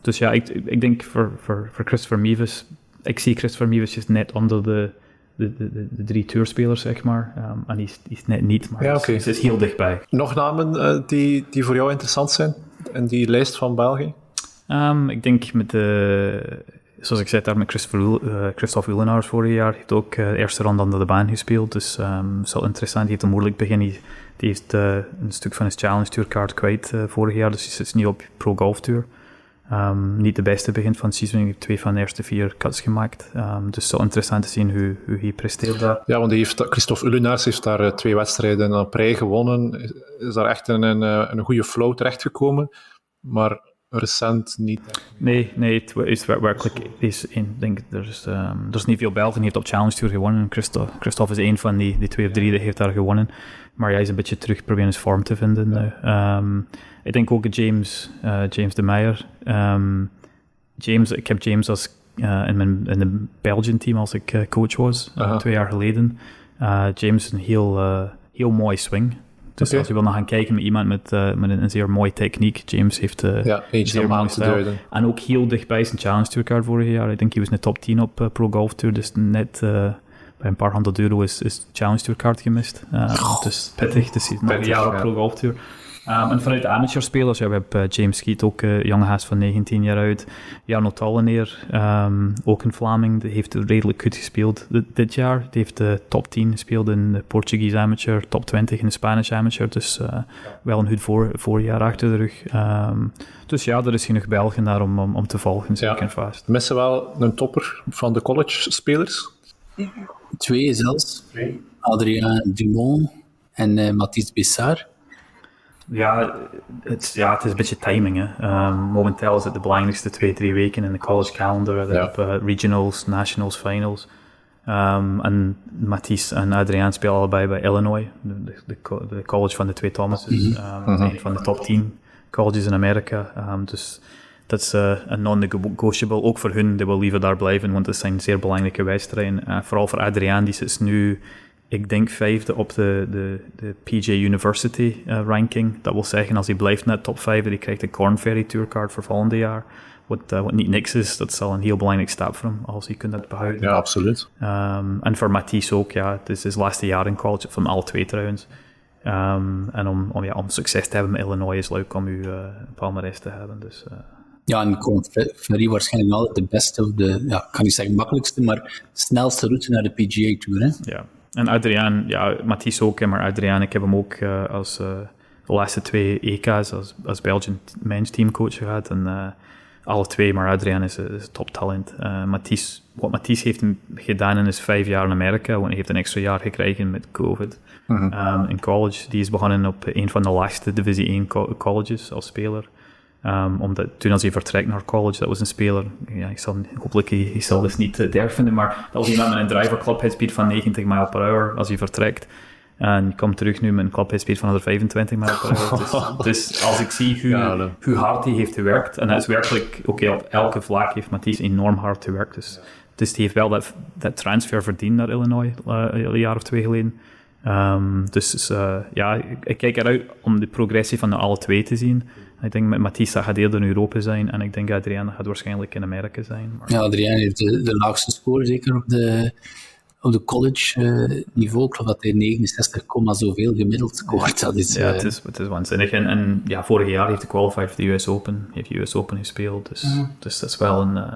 Dus ja, ik, ik denk voor, voor, voor Christopher Meeves, ik zie Christopher Meeves net onder de, de, de, de drie tourspelers, zeg maar. Um, en die is, die is net niet, maar ja, okay. is, is, heel dichtbij. Nog namen uh, die, die voor jou interessant zijn in die lijst van België? Um, ik denk met de, zoals ik zei daar met Christopher, uh, Christophe Willenaars vorig jaar, heeft ook uh, de eerste ronde onder de baan gespeeld, dus um, is wel interessant. Die heeft een moeilijk begin. Die, die heeft uh, een stuk van zijn Challenge Tour kaart kwijt vorig jaar, dus hij is nu op Pro Golf Tour. Um, niet de beste begint van het seizoen. Hij heeft twee van de eerste vier cuts gemaakt. Um, dus zo interessant te zien hoe, hoe hij presteert daar. Ja, want heeft, Christophe Ullenaars heeft daar uh, twee wedstrijden op rij gewonnen. Is daar echt een, een, een goede flow terechtgekomen. Maar recent niet. Nee, nee, het is werkelijk. Is in, denk, er, is, um, er is niet veel Belgen. die heeft op Challenge Tour gewonnen. Christophe, Christophe is een van die, die twee of drie die heeft daar gewonnen. Maar hij is een beetje terug proberen zijn vorm te vinden nu. Um, ik denk ook James, uh, James de Meijer. Um, James, ik heb James als, uh, in, mijn, in de Belgian team als ik uh, coach was, twee jaar geleden. James een heel, heel mooi swing. Dus okay. als je wil naar gaan kijken met iemand met, uh, met een, een, zeer mooie techniek, James heeft uh, ja, zeer mooi te duiden. En ook heel dichtbij zijn Challenge Tour card vorig jaar. Ik denk hij was in de top 10 op uh, Pro Golf Tour, dus net bij een paar honderd euro is, is Challenge Tour card gemist. Dus pittig, dus hij is nog een jaar op Pro Golf Tour. Um, en vanuit de amateurspelers, ja, we hebben uh, James Skeet, ook uh, jonge haast van 19 jaar uit. Jarno Talleneer, um, ook een Vlaming, die heeft redelijk goed gespeeld dit, jaar. Die heeft de top 10 gespeeld in de Portuguese amateur, top 20 in de Spanish amateur. Dus uh, wel een goed voor, voorjaar achter de rug. Um, dus ja, er is genoeg Belgen daar om, om, om te volgen, zeker ja. vast. Missen wel een topper van de college-spelers? Twee zelfs. Adrien Dumont en uh, Mathis Bessard. Ja het, ja, het is een beetje timing. Hè. Um, momenteel is het de belangrijkste twee, drie weken in de college calendar. Ja. Op, uh, regionals, nationals, finals. Um, en Matisse en Adriaan spelen allebei bij Illinois, de, de, de college van de twee Thomases. Mm -hmm. um, Een van de top 10 colleges in Amerika. Um, dus dat is uh, een non-negotiable. Ook voor hun, die wil liever daar blijven, want het zijn zeer belangrijke wedstrijden. Uh, vooral voor Adriaan, die is nu ik denk vijfde op de, de, de PJ University uh, ranking. Dat wil zeggen, als hij blijft net top 5, die krijgt een Corn Ferry Tourcard voor volgende jaar. Wat, uh, wat niet niks is, dat is al een heel belangrijk stap voor hem, als hij kunt dat behouden. Ja, absoluut. Um, en voor Matisse ook, ja. Het is zijn laatste jaar in college, van alle twee trouwens. Um, en om, om, ja, om succes te hebben met Illinois is leuk om u uh, palmarès te hebben. Dus, uh. Ja, en Corn Ferry waarschijnlijk altijd de beste, of de, ja, ik kan niet zeggen makkelijkste, maar snelste route naar de PGA Tour. Hè? Ja, en Adriaan, ja, Mathies ook, maar Adriaan, ik heb hem ook uh, als uh, de laatste twee EK's als, als Belgian men's teamcoach gehad. En uh, alle twee, maar Adriaan is, is een toptalent. Mathies, wat Mathies heeft gedaan in is vijf jaar in Amerika, want hij heeft een extra jaar gekregen met COVID. -hmm. um, in college, die is begonnen op een van de laagste Divisie 1 colleges als speler. Um, omdat toen als hij vertrekt naar college, dat was een speler, ja, ik zal, hopelijk hij, hij zal dus niet uh, derven, maar dat was iemand met een driver club headspeed van 90 mile per hour als hij vertrekt. En komt terug nu met een club headspeed van 125 mile per hour. Dus, dus, als ik zie hoe, ja, hoe hard hij heeft gewerkt, en dat is werkelijk, oké, okay, op elke vlak heeft Mathies enorm hard gewerkt. Dus, dus die heeft wel dat, dat transfer verdiend naar Illinois, uh, een jaar of twee geleden. Um, dus uh, ja, ik, ik, kijk eruit om de progressie van de alle twee te zien. Ik denk met Matissa gaat eerder in Europa zijn en ik denk Adriaan gaat waarschijnlijk in Amerika zijn. Maar... Ja, Adriaan heeft de, de, laagste score zeker op de, op de college uh, niveau. Ik geloof dat hij 69, zoveel gemiddeld scoort. Dat is, uh... ja, het is, het is waanzinnig. En, en ja, vorig jaar heeft hij qualified voor de US Open. heeft de US Open gespeeld. Dus, dus dat is wel een, uh,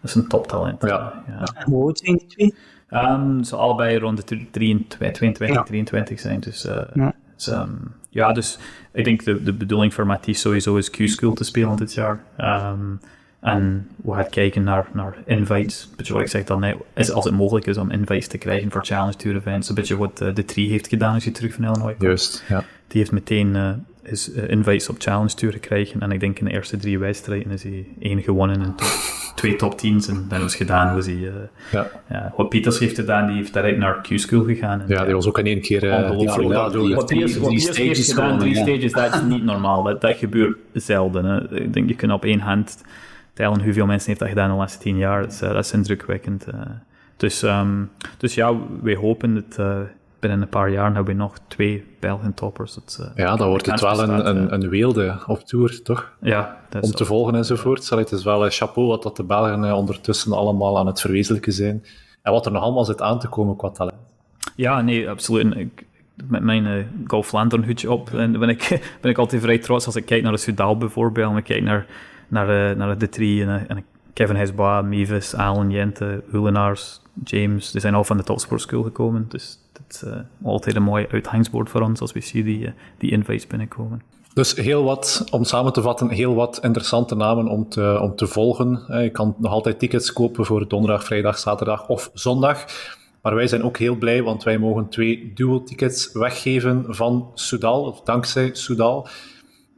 dat is een toptalent. Ja. ja. Hoe oud zijn die twee? Um, ze allebei rond de 23, 22, ja. 23 zijn. Dus, ja. dus um, ja, dus ik denk de, de bedoeling voor Mathies sowieso is Q-School te spelen dit jaar. Um, en we gaan kijken naar, naar invites. Beetje wat ik zeg dan, is als het mogelijk is om invites te krijgen voor Challenge Tour events. Een beetje wat uh, de Tree heeft gedaan als je terug van Illinois komt. Juist, ja. Die heeft meteen uh, is, uh, invites op Challenge Tour gekregen. En ik denk in de eerste drie wedstrijden is hij één gewonnen en twee top teams. En dat was gedaan. Was hij, uh, ja. ja. Wat Pieters heeft gedaan, die heeft direct naar Q-School gegaan. En, ja, die was ook in één keer... Uh, ongelooflijk. Ja, ja, wat Pieters heeft gedaan, drie stages, dat is niet normaal. Dat, dat gebeurt zelden. Hè. Ik denk, je kunt op één hand tellen hoeveel mensen heeft dat gedaan in de laatste tien jaar. Dat is, uh, dat is indrukwekkend. dus, um, dus ja, wij hopen dat binnen een paar jaar hebben we nog twee Belgian toppers. Dat, uh, ja, dan wordt het wel een, een, een weelde op tour, toch? Ja. Om te volgen enzovoort. het is wel een chapeau wat dat de Belgen uh, ondertussen allemaal aan het verwezenlijken zijn. En wat er nog allemaal zit aan te komen qua talent. Ja, nee, absoluut. Ik, met mijn uh, Golf op en ben ik, ben ik altijd vrij trots als ik kijk naar de Sudal bijvoorbeeld, en ik kijk naar, naar, naar de drie en, en Kevin Hesba, Mevis, Alan Jente, Hulenaars, James, die zijn al van de Topsport School gekomen. Dus het is uh, altijd een mooi uithangsbord voor ons als we zien die, uh, die invites binnenkomen. Dus heel wat, om samen te vatten, heel wat interessante namen om te, om te volgen. Je kan nog altijd tickets kopen voor donderdag, vrijdag, zaterdag of zondag. Maar wij zijn ook heel blij, want wij mogen twee dual-tickets weggeven van Soudal, of dankzij Soudal.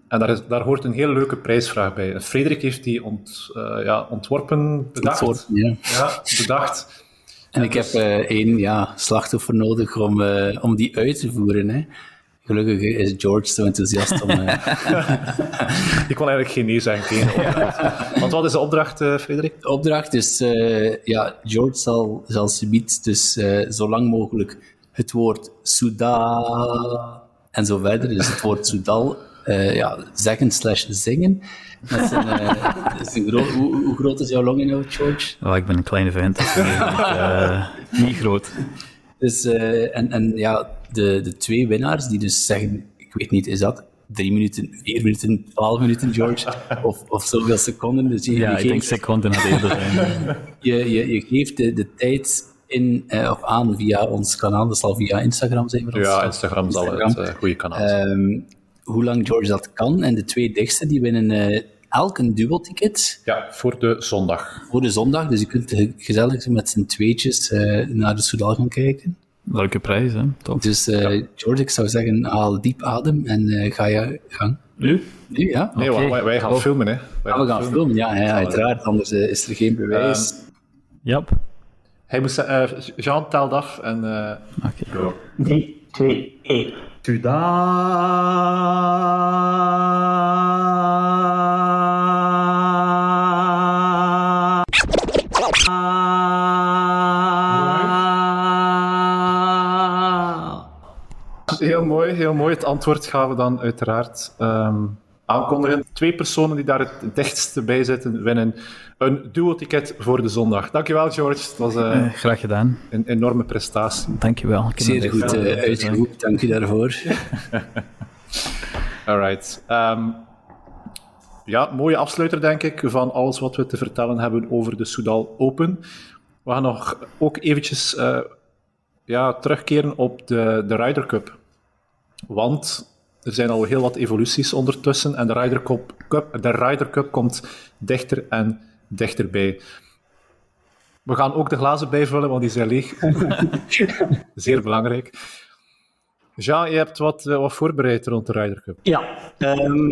En daar, is, daar hoort een hele leuke prijsvraag bij. Frederik heeft die ont, uh, ja, ontworpen, bedacht. Ontworpen, ja. ja. bedacht. En, ik dus... heb uh, één ja, slachtoffer nodig om, uh, om die uit te voeren. Hè. Gelukkig is George zo enthousiast om... ik kon eigenlijk geen nee zeggen tegen Want wat is de opdracht, Frederik? De opdracht is, ja, George zal, zal subiet dus zo lang mogelijk het woord Souda en zo verder, dus het woord Soudal, ja, zeggen slash zingen. Met zijn, zijn hoe, hoe, groot is jouw longinhoud, George? Oh, ik ben een kleine vent. niet groot. Dus, en, en ja, de, de twee winnaars die dus zeggen, ik weet niet, is dat drie minuten, vier minuten, twaalf minuten, George, of, of zoveel seconden. Dus je, ja, je ik denk seconden had eerder zijn. je, je, je geeft de, de tijd in uh, of aan via ons kanaal, dat zal via Instagram zijn. Voor ons. Ja, Instagram, Instagram. zal het uh, goede kanaal um, hoe lang George dat kan. En de twee dichtste die winnen uh, elk een dubbelticket. Ja, voor de zondag. Voor de zondag, dus je kunt gezellig met z'n tweetjes naar de Soudal gaan kijken. Leuke prijs, hè? Top. Dus uh, ja. George, ik zou zeggen, haal diep adem en uh, ga je gang. Nu? Nu, ja. Nee, okay. wij, wij, gaan oh. filmen, hè. Wij ah, we gaan filmen, filmen ja, ja, uiteraard. Anders uh, is er geen bewijs. Ja. Yep. Hij moest, Jean telt af en... Oké. Okay. 3, 2, 1. Heel mooi, heel mooi. Het antwoord gaan we dan uiteraard aankondigen. Twee personen die daar het dichtst bij zitten, winnen een duo-ticket voor de zondag. Dankjewel, George. Het was uh, uh, graag gedaan. een enorme prestatie. Dankjewel. Zeer goed uh, uitgevoerd, dank je daarvoor. Alright. Um, ja, mooie afsluiter, denk ik, van alles wat we te vertellen hebben over de Soudal Open. We gaan nog ook eventjes uh, ja, terugkeren op de, de Ryder Cup. Want er zijn al heel wat evoluties ondertussen en de Ryder Cup, de Ryder Cup komt dichter en dichterbij. We gaan ook de glazen bijvullen, want die zijn leeg. Zeer belangrijk. Jean, je hebt wat, eh, wat voorbereid rond de Ryder Cup. Ja, um,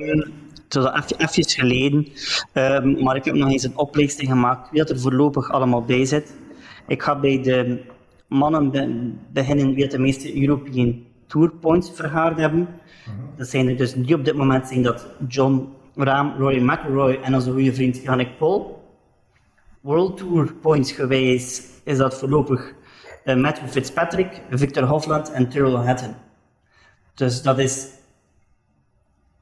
het was even, even geleden, um, maar ik heb nog eens een opleiding gemaakt wie dat er voorlopig allemaal bij zit. Ik ga bij de mannen be beginnen wie de meeste European Tour points vergaard hebben. Dat zijn er dus die op dit moment zijn dat John Rahm, Roy McIlroy en onze goede vriend Yannick Paul. World Tour points geweest is dat voorlopig uh, Matthew Fitzpatrick, Victor Hofland en Tyrrell Hatton. Dus dat is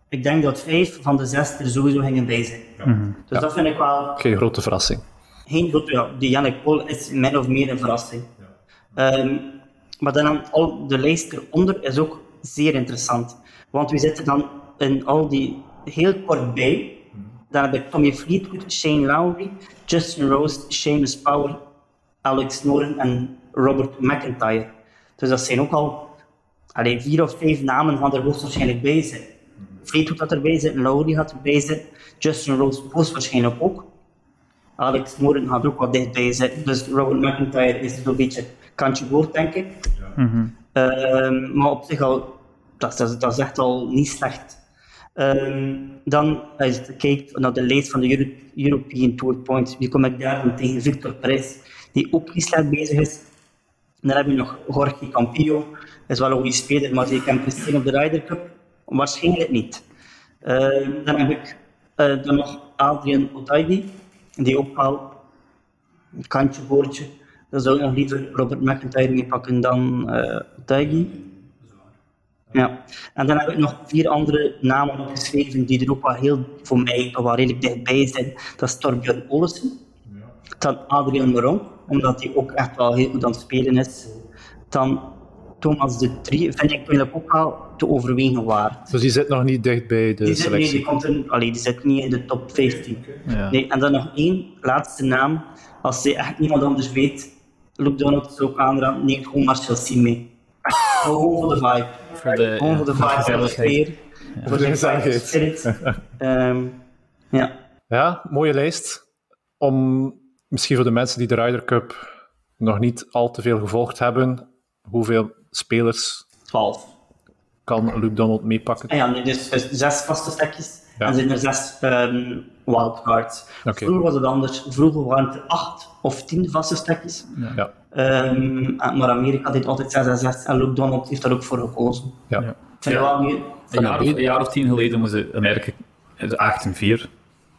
ik denk dat vijf van de zes er sowieso gingen bij zijn. Ja. Dus ja. dat vind ik wel... Geen grote verrassing. Geen grote, ja. Die Yannick Paul is min of meer een verrassing. Ja. Um, maar dan al de lijst eronder is ook zeer interessant. Want we zitten dan in al die heel kort bij. Dan heb ik Tommy Fleetwood, Shane Lowry, Justin Rose, Seamus Power, Alex Noren en Robert McIntyre. Dus dat zijn ook al alleen vier of vijf namen gaan er hoogstwaarschijnlijk bij zijn. Fleetwood had erbij zitten, Lowry had erbij zitten, Justin Rose hoogstwaarschijnlijk ook. Alex Noren gaat ook wat dichtbij zitten. Dus Robert McIntyre is zo'n beetje kantje woord, denk ik. Ja. Mm -hmm. maar op zich al, dat, dat, dat is echt al niet slecht. Um, dan, als je kijkt naar de lijst van de Euro European Tour Points, wie kom ik daar dan tegen Victor Perez, die ook niet slecht bezig is. En dan heb je nog Jorge Campillo, is wel een goede speler, maar die kan presteren op de Ryder Cup? Waarschijnlijk niet. Uh, dan heb ik uh, dan nog Adrian Otaigi, die ook wel een kantje boordje dan zou ik nog liever Robert McIntyre mee pakken dan uh, Taigi. Ja. En dan heb ik nog vier andere namen opgeschreven die er ook wel heel, voor mij wel redelijk dichtbij zijn. Dat is Torbjörn Olsen. Dan Adrian Moron, omdat hij ook echt wel heel goed aan het spelen is. Dan Thomas de Trie, vind ik eigenlijk ook wel te overwegen waar. Dus die zit nog niet dicht bij de die selectie? Zit, nee, die, komt in, allee, die zit niet in de top 15. Ja. Nee, en dan nog één laatste naam. Als je echt niemand anders weet, Luke Donald is ook aanraden, neemt gewoon Marcel Sim mee. Gewoon voor de vibe. Voor de, gewoon voor de vibe, voor de sfeer. Voor gezelligheid. spirit. Ehm, ja. Ja, mooie lijst. Om misschien voor de mensen die de Ryder Cup nog niet al te veel gevolgd hebben, hoeveel spelers 12. kan Luke Donald meepakken? Ah ja, nee, dus, dus zes vaste stekjes. Ja. En zijn er zes ehm, wildcards. Vroeger was het anders. Vroeger waren het er acht of tien vaste stekjes. Ja. Ehm, en- maar Amerika deed altijd 6 en 6. En Luke Donald heeft daar ook voor gekozen. Ja. Wel nu... Een jaar, of, een jaar of tien geleden was het Amerika het 8 en 4.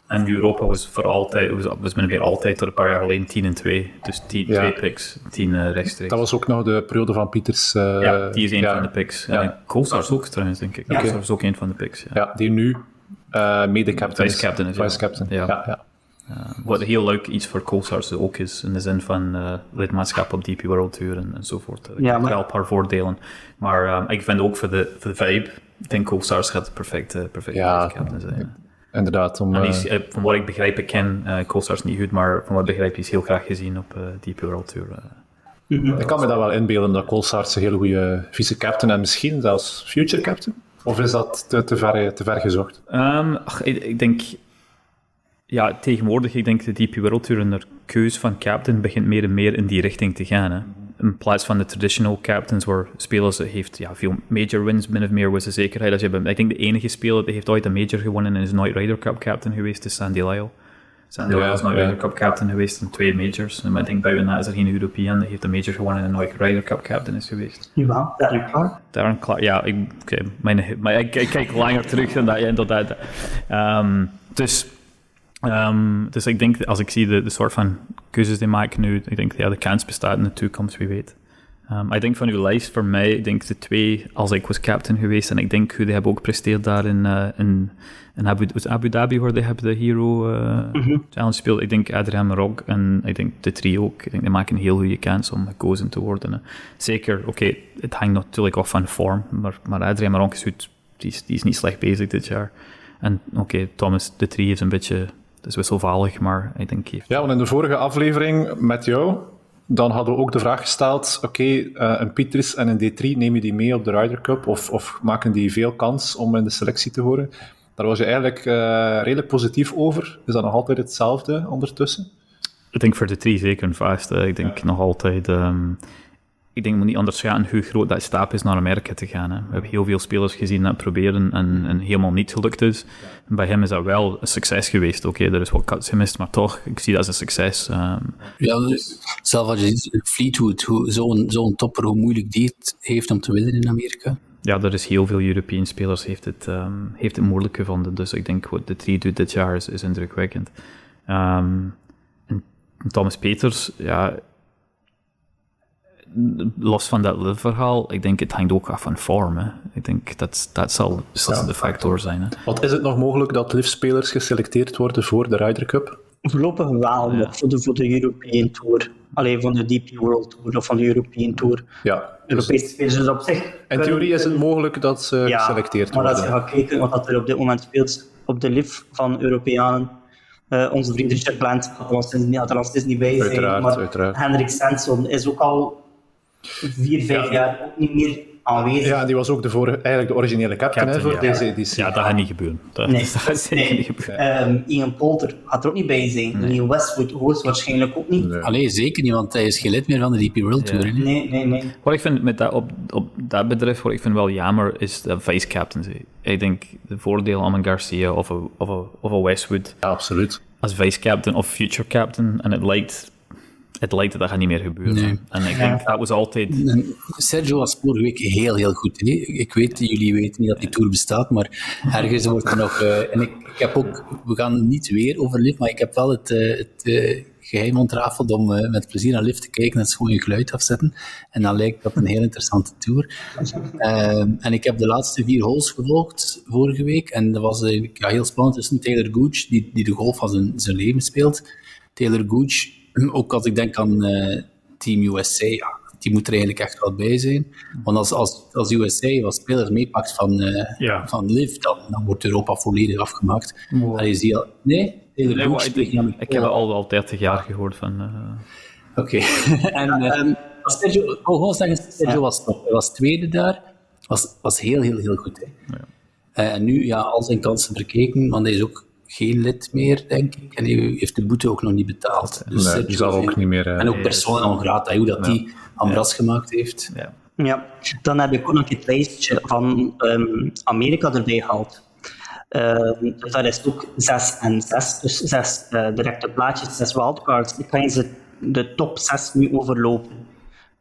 En Europa was voor altijd, was, was min of meer altijd tot een paar jaar geleden 10 en 2. Dus 10, Ja. twee picks, 10 eh, rechtstreeks. Dat was ook nog de periode van Pieters. eh, ja, die is een ja, van de picks. Ja. En Coulthard ook trouwens, denk ik. Ja. Is ook een van de picks. Ja. Ja, die nu mede-captain Vice-captain is, ja. Vice-captain, Ja. ja. ja. Wat heel leuk iets voor Coulthard ook is, in de zin van eh, lidmaatschap op DP World Tour en, enzovoort. Er Ja, ja, maar- wel een paar voordelen. Maar ehm, ik vind ook voor de, voor de vibe, ik denk Coulthard gaat de perfecte, perfecte Ja. vice-captain zijn. Inderdaad. Om, En die eh, is, eh, van wat ik begrijp, ik ken uh, Coulthard niet goed, maar van wat ik begrijp is heel graag gezien op eh DP World Tour. eh. ik kan me dat wel inbeelden dat Colsaerts een hele goede vice-captain en misschien zelfs future captain. Of is dat te, te, ver, te ver gezocht? Ehm, ach, ik, ik denk, ja, tegenwoordig, ik denk de DP World Tour en de keus van captain begint meer en meer in die richting te gaan. Hè. In plaats van de traditional captains, waar spelers heeft ja, veel major wins, min of meer was de zekerheid. Als je, ik denk de enige speler die heeft ooit een major gewonnen en is nooit Ryder Cup captain geweest, is Sandy Lyle. Ja, Lyle is nooit ja. Ryder Cup captain geweest in twee majors. En ik denk buiten dat is er geen European die heeft een major gewonnen en nooit Ryder Cup captain is geweest. Jawel, Darren Clark. Darren Clark, ja, ik, mijn, maar ik, ik kijk langer terug dan dat, ja, inderdaad. Ehm, dus, ehm, dus ik denk, als ik zie de, de soort van keuzes die maken nu, ik denk, ja, de kans bestaat in de toekomst, wie weet. Ehm, ik denk van uw lijst, voor mij, ik denk de twee, als ik was captain geweest, en ik denk, die hebben ook gepresteerd daar in, eh, in, in Abu, Abu Dhabi, waar hebben de Hero eh, Challenge speelt. Ik denk Adrian Marok en ik denk de trio ook. Ik denk, die maken een heel goede kans om gekozen te worden. hè. Zeker, oké, het hangt natuurlijk af van vorm, maar, maar Adrian Marok is goed, die is, die is niet slecht bezig dit jaar. En oké, Thomas de Trie is een beetje, is wisselvallig, maar ik denk, heeft Ja, want in de vorige aflevering met jou, dan hadden we ook de vraag gesteld, oké, eh, een Pieters en een D3, neem je die mee op de Ryder Cup of, of maken die veel kans om in de selectie te horen? Daar was je eigenlijk eh, redelijk positief over. Is dat nog altijd hetzelfde ondertussen? Ik denk voor de drie zeker een vast. Ik denk nog altijd. ehm, ik denk, moet niet onderschatten hoe groot dat stap is naar Amerika te gaan. Hè. We hebben heel veel spelers gezien dat proberen en, en helemaal niet gelukt is. En bij hem is dat wel een succes geweest. Oké, er is wat cuts gemist, maar toch, ik zie dat als een succes. Ehm, Ja, dus zelf als je ziet, Fleetwood, zo'n zo'n topper, hoe moeilijk die het heeft om te winnen in Amerika. ja, er is heel veel European spelers heeft het, ehm, heeft het moeilijk gevonden. Dus ik denk wat de drie doet dit jaar is, is indrukwekkend. En Thomas Peters, ja, los van dat verhaal, ik denk het hangt ook af van vorm. Hè. Ik denk dat dat zal beslissende factor zijn. Hè. Want is het nog mogelijk dat liftspelers geselecteerd worden voor de Ryder Cup? Voorlopig wel, voor de, voor de European Tour. Alleen van de DP World Tour of van de European Tour. Ja. Europese spelers dus op zich. In theorie is het mogelijk dat ze ja, geselecteerd maar als je worden. gaat kijken wat er op dit moment speelt op de lift van Europeanen, eh, onze vriend Richard Plant gaat er al sinds, ja, er al sinds niet bij zijn. Maar uiteraard. Hendrik Svensson is ook al vier, vijf jaar ook niet meer aanwezig. Ja, die was ook de vorige, eigenlijk de originele captain, hè, Captain, voor ja. deze editie. Ja, dat gaat niet gebeuren. Dat, Nee. dat gaat zeker Nee. niet gebeuren. Ehm, Ian Polter gaat er ook niet bij zijn. Neil Westwood hoogstwaarschijnlijk ook niet. Nee. Allee, zeker niet, want hij is geen lid meer van de DP World Tour. hè. Nee, nee, nee. Wat ik vind met dat, op, op dat bedrijf, wat ik vind wel jammer, is de vice captains. Ik denk de voordeel om een Garcia of een, of een, of een Westwood Ja, absoluut. als vice captain of future captain. En het lijkt, het lijkt dat dat gaat niet meer gebeuren. Nee. En ik denk dat was altijd. Sergio was vorige week heel, heel goed. Hè? Ik weet, jullie weten niet dat die tour bestaat, maar ergens wordt er nog... eh, en ik, ik heb ook... We gaan niet weer over Liv, maar ik heb wel het, eh, het eh, geheim ontrafeld om eh, met plezier naar Liv te kijken en gewoon je geluid afzetten. En dan lijkt dat een heel interessante tour. Ehm, en ik heb de laatste vier holes gevolgd vorige week. En dat was ja, heel spannend tussen Taylor Gooch, die, die de golf van zijn, zijn leven speelt. Taylor Gooch, ook als ik denk aan eh, Team USA, ja, die moet er eigenlijk echt wel bij zijn. Want als, als, als USA wat spelers meepakt van, eh Ja. van Liv, dan, dan wordt Europa volledig afgemaakt. En je ziet al, nee, Taylor Nee, ik, ik heb al, al 30 jaar gehoord van. eh, Oké. en ehm, Sergio, ik wil gewoon zeggen, Sergio was top. Hij was tweede daar. Was, was heel, heel, heel goed. Hè. Eh, en nu, ja, al zijn kansen verkeken, want hij is ook geen lid meer, denk ik. En hij heeft de boete ook nog niet betaald. Dus Nee, Sergio die zal ook niet meer... eh, En ook persoon non grata, hoe dat die Ambras gemaakt heeft. Ja. Ja, dan heb ik ook nog het lijstje van ehm, Amerika erbij gehaald. Dat is ook 6 en 6, dus zes eh, directe plaatjes, zes wildcards. Ik kan je ze de top 6 nu overlopen.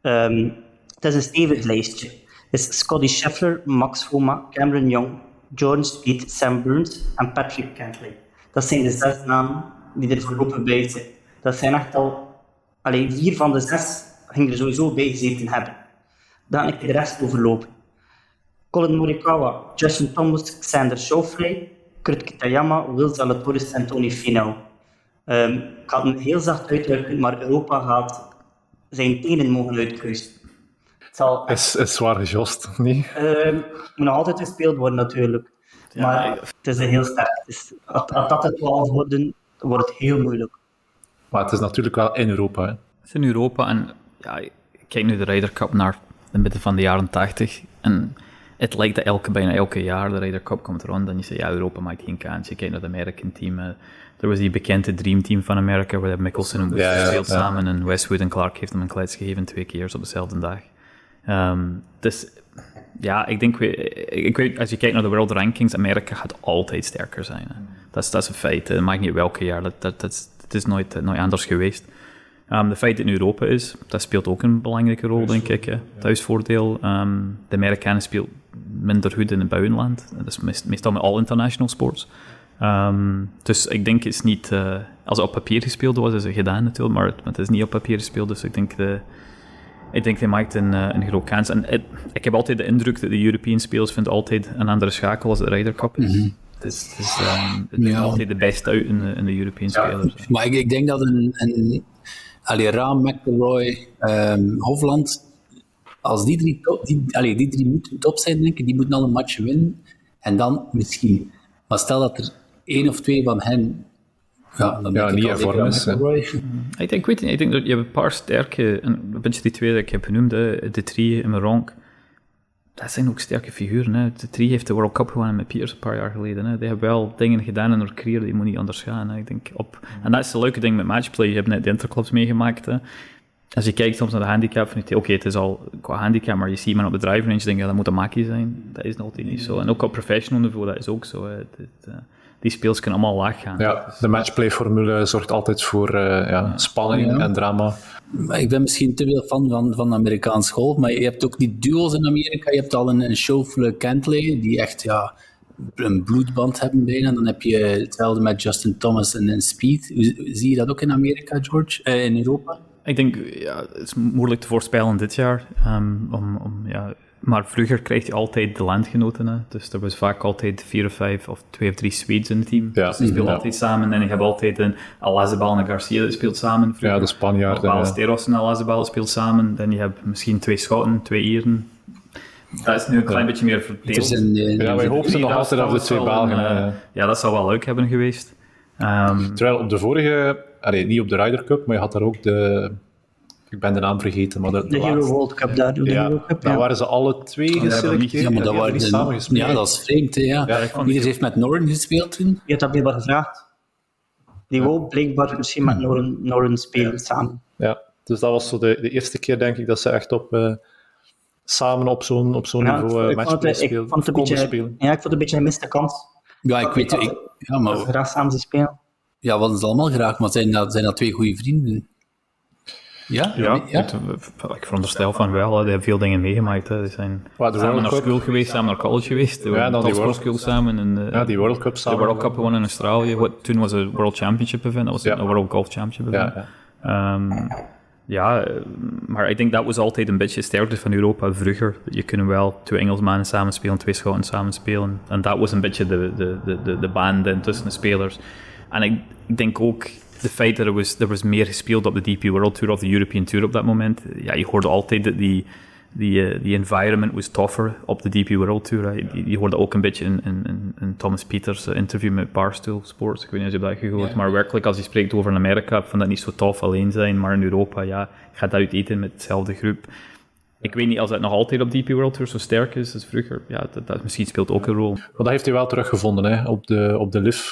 Ehm, het is een stevig lijstje. Het is Scotty Scheffler, Max Homa, Cameron Young, Jordan Speed, Sam Burns en Patrick Cantley. Dat zijn de zes namen die er voorlopig bij zitten. Dat zijn echt al... Alleen vier van de zes ging er sowieso bij gezeten hebben. Dan heb ik de rest overlopen. Colin Morikawa, Justin Thomas, Xander Schauffele, Kurt Kitayama, Will Zalatoris en Tony Finau. Ehm, ik had hem heel zacht uitdrukken, maar Europa gaat zijn tenen mogen uitkruisen. Het zal Is, is zwaar gejost, niet? Ehm, moet nog altijd gespeeld worden natuurlijk. maar het is een heel sterk. Is, als, dat het 12 worden, wordt het heel moeilijk. Maar het is natuurlijk wel in Europa. Hè. Het is in Europa en ja, ik kijk nu de Ryder Cup naar de midden van de jaren 80 en het lijkt dat elke, bijna elke jaar de Ryder Cup komt rond en je zegt ja, Europa maakt geen kans. Je kijkt naar het American team. er was die bekende Dream Team van Amerika waar Mickelson en Woods Ja, ja, speelt ja. samen en Westwood en Clark heeft hem een klets gegeven twee keer op dezelfde dag. Ehm, dus ja, ik denk, ik weet, als je kijkt naar de world rankings, Amerika gaat altijd sterker zijn. Hè. Dat, is, dat is een feit. Het maakt niet welke jaar, dat, dat, dat, is, het is nooit, eh, nooit anders geweest. Ehm, de feit dat het in Europa is, dat speelt ook een belangrijke rol, denk ik. Hè. Thuisvoordeel. Ehm, de Amerikanen spelen minder goed in het buitenland. Dat is meest- meestal met all international sports. Dus ik denk, het is niet... eh, als het op papier gespeeld was, is het gedaan natuurlijk, maar het, maar het is niet op papier gespeeld, dus ik denk... De, ik denk, hij maakt een, eh, een groot kans. En het- ik heb altijd de indruk dat de European spelers vinden altijd een andere schakel als de Ryder Cup is. Het is, het is, ehm, het is Ja. altijd de beste uit in de, in de European spelers. Maar ik, ik denk dat een, een allee, Raam, McElroy, ehm, Hofland, als die drie, top, die, allee, die drie moeten top zijn, denk ik, die moeten al een match winnen. En dan misschien. Maar stel dat er één of twee van hen, ja, dan Ja, denk niet ik in al zeker vorm aan is, hè. McElroy. Ik denk, ik weet niet, ik denk dat je hebt een paar sterke, en een beetje die twee dat ik heb genoemd, hè, de Trie en Meronk, dat zijn ook sterke figuren. Hè. De Trie heeft de World Cup gewonnen met Piers een paar jaar geleden. Hè. Die hebben wel dingen gedaan in hun carrière, die moet niet anders gaan. Hè. Ik denk op, en dat is het leuke ding met matchplay. Je hebt net de interclubs meegemaakt. Hè. Als je kijkt soms naar de handicap, van oké, het is al qua handicap, maar je ziet iemand op de drive range, denk je, ja, dat moet een makkie zijn. Dat is nog altijd niet zo. En ook op professional niveau, dat is ook zo. Hè. Eh, die speels kunnen allemaal laag gaan. Ja, de matchplay-formule zorgt altijd voor eh, ja, spanning Ja. en drama. Maar ik ben misschien te veel fan van, van Amerikaans golf, maar je hebt ook die duo's in Amerika. Je hebt al een, een Schauffele Cantley, die echt ja, een bloedband hebben bijna. Dan heb je hetzelfde met Justin Thomas en, en Speed. Hoe- Zie je dat ook in Amerika, George? Eh, in Europa? Ik denk, ja, het is moeilijk te voorspellen dit jaar. ehm, om, om, ja, maar vroeger kreeg je altijd de landgenoten. Hè. Dus er was vaak altijd vier of vijf of twee of drie Swedes in het team. Ja. Dus die speelden Ja. altijd samen. En je hebt altijd een Alazabal en Garcia dat speelt samen. Vroeger. Ja, de Spanjaarden. Of ja. En Alazabal speelt samen. Dan je hebt misschien twee Schotten, twee Ieren. Dat is nu een klein beetje meer Er verdeeld. eh, Ja, wij hoopten nog Dat altijd op de twee Belgen. hè. ja, dat zou wel leuk hebben geweest. Ehm, Terwijl op de vorige, allee, niet op de Ryder Cup, maar je had daar ook de, ik ben de naam vergeten, maar de, de De Hero laatste- World Cup daar. De Ja, Hero Cup, daar ja. waren ze alle twee geselecteerd. ja, maar dat waren niet samen gespeeld. Ja, dat is vreemd. Hè, ja. Ja, ik vond- Ieder heeft met Noren gespeeld toen. Je hebt dat blijkbaar gevraagd. Die wou blijkbaar misschien met Noren, Noren spelen samen. Ja, dus dat was zo de, de eerste keer, denk ik, dat ze echt op, eh, samen op zo'n op zo'n Ja, niveau eh, ik, vond matchplay het, ik spelen. vond het een beetje, spelen. ja, ik vond het een beetje een miste kans. Ja, ik weet Ik- ik, ja, maar ze graag samen zien spelen. ja, we hadden ze allemaal graag, maar zijn dat, zijn dat twee goede vrienden? Ja? Ja, ja? Ik, ik veronderstel van wel. hè. Die hebben veel dingen meegemaakt. Hè. Die zijn de samen World naar Cup- school geweest, samen naar college geweest. Ja, dan die World- School samen. En, eh, Ja, die World Cup de samen. World Cup gewonnen in Australië. Wat, toen was het World Championship event. Dat was Ja. een World Golf Championship event. Ja, ja. Ehm, ja, eh, maar ik denk dat was altijd een beetje sterkte van Europa vroeger. Je kunnen wel twee Engelsmannen samen spelen, twee Schotten samen spelen. En dat was een beetje de, de, de, de, de band tussen de spelers. En ik, ik denk ook de feit dat er was, er was meer gespeeld op de DP World Tour of de European Tour op dat moment. Ja, je hoorde altijd dat die, die, eh, die environment was tougher op de DP World Tour. Je, je hoorde ook een beetje in, in, in- in Thomas Peters eh, interview met Barstool Sports. Ik weet niet of je dat hebt gehoord, maar werkelijk als hij spreekt over Amerika, van dat niet zo tof alleen zijn, maar in Europa, ja, gaat dat uit eten met dezelfde groep. ik weet niet als het nog altijd op DP World Tour zo sterk is als vroeger. Ja, dat, dat misschien speelt ook een rol. Maar dat heeft hij wel teruggevonden hè, op de, op de LIV.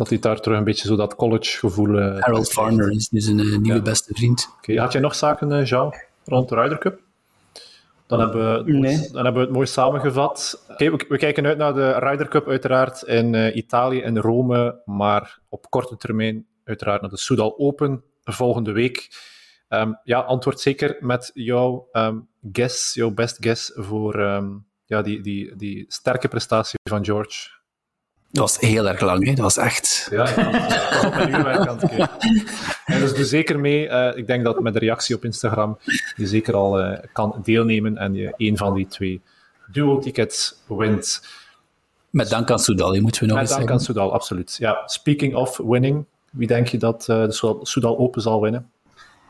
Dat hij daar terug een beetje zo dat college gevoel... Uh, Harold Varner is dus een nieuwe beste vriend. Okay, had jij nog zaken, uh, Jean, rond de Ryder Cup? Dan hebben, we, nee. dan hebben we het mooi samengevat. Okay, we, we, kijken uit naar de Ryder Cup uiteraard in uh, Italië en Rome, maar op korte termijn uiteraard naar de Soudal Open volgende week. Um, ja, antwoord zeker met jouw um, guess, jouw best guess voor um, ja, die, die, die sterke prestatie van George. Dat was heel erg lang, hè? dat was echt. Ja, ja dat was op een uur aan het En dus doe zeker mee. Uh, ik denk dat met de reactie op Instagram je zeker al uh, kan deelnemen en je een van die twee duo-tickets wint. Met dank aan Soudal, moeten we nog Met eens dank aan Soudal, absoluut. Ja, speaking of winning, wie denk je dat uh, de Soudal Open zal winnen?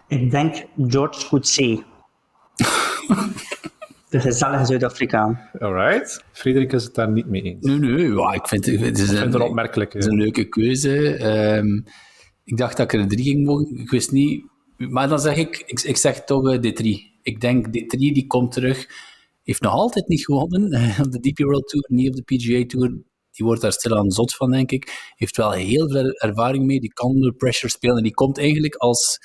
Ik denk George Coetzee. de gezellige Zuid-Afrikaan. Alright. Frederik is het daar niet mee eens. Nee, nee, ja, ik vind, het is een, een opmerkelijke. Het is een leuke keuze. Um, ik dacht dat ik er drie ging mogen. Ik wist niet. Maar dan zeg ik, ik, ik zeg toch uh, D3. Ik denk D3 die komt terug. Heeft nog altijd niet gewonnen uh, op de DP World Tour, niet op de PGA Tour. Die wordt daar stilaan zot van, denk ik. Heeft wel heel veel ervaring mee. Die kan onder pressure spelen. En die komt eigenlijk als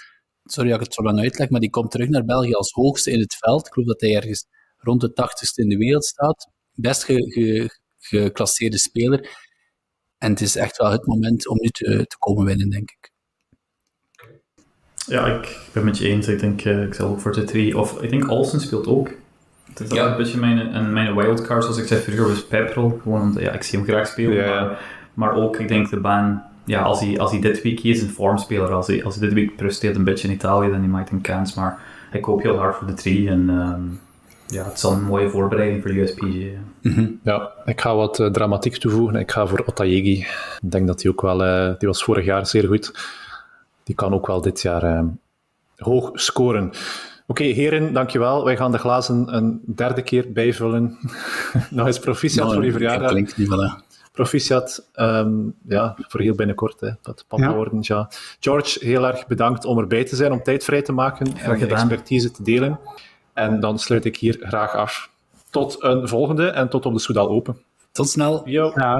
sorry dat ik het zo lang uitleg, maar die komt terug naar België als hoogste in het veld. Ik geloof dat hij ergens rond de tachtigste in de wereld staat. Best geclasseerde ge, ge speler. En het is echt wel het moment om nu te, te komen winnen, denk ik. Ja, ik ben met je eens. Ik denk, uh, ik zal ook voor de drie. Of ik denk Olsen speelt ook. Het is ja. een beetje mijn, mijn wildcard, zoals ik zei vroeger, was Pepperell. Gewoon omdat ja, ik zie hem graag spelen. Ja. Maar, maar ook, ik denk de baan ja, als hij, als hij dit week is een vormspeler, als hij, als hij dit week presteert een beetje in Italië, dan hij maakt een kans. Maar ik hoop heel hard voor de drie. En um, ja, het zal een mooie voorbereiding voor de USPG. Ja. Mm -hmm. ja, ik ga wat uh, dramatiek toevoegen. Ik ga voor Otayegi. Ik denk dat hij ook wel... Uh, die was vorig jaar zeer goed. Die kan ook wel dit jaar uh, hoog scoren. Oké, okay, heren, dankjewel. Wij gaan de glazen een derde keer bijvullen. Nog eens proficiat nou, voor je verjaardag. Klinkt niet wel, proficiat. Um, ja, voor heel binnenkort, hè, dat papa ja. worden. Ja. George, heel erg bedankt om erbij te zijn, om tijd vrij te maken en je expertise te delen. En dan sluit ik hier graag af. Tot een volgende en tot op de Soudal Open. Tot snel. Yo. Ja.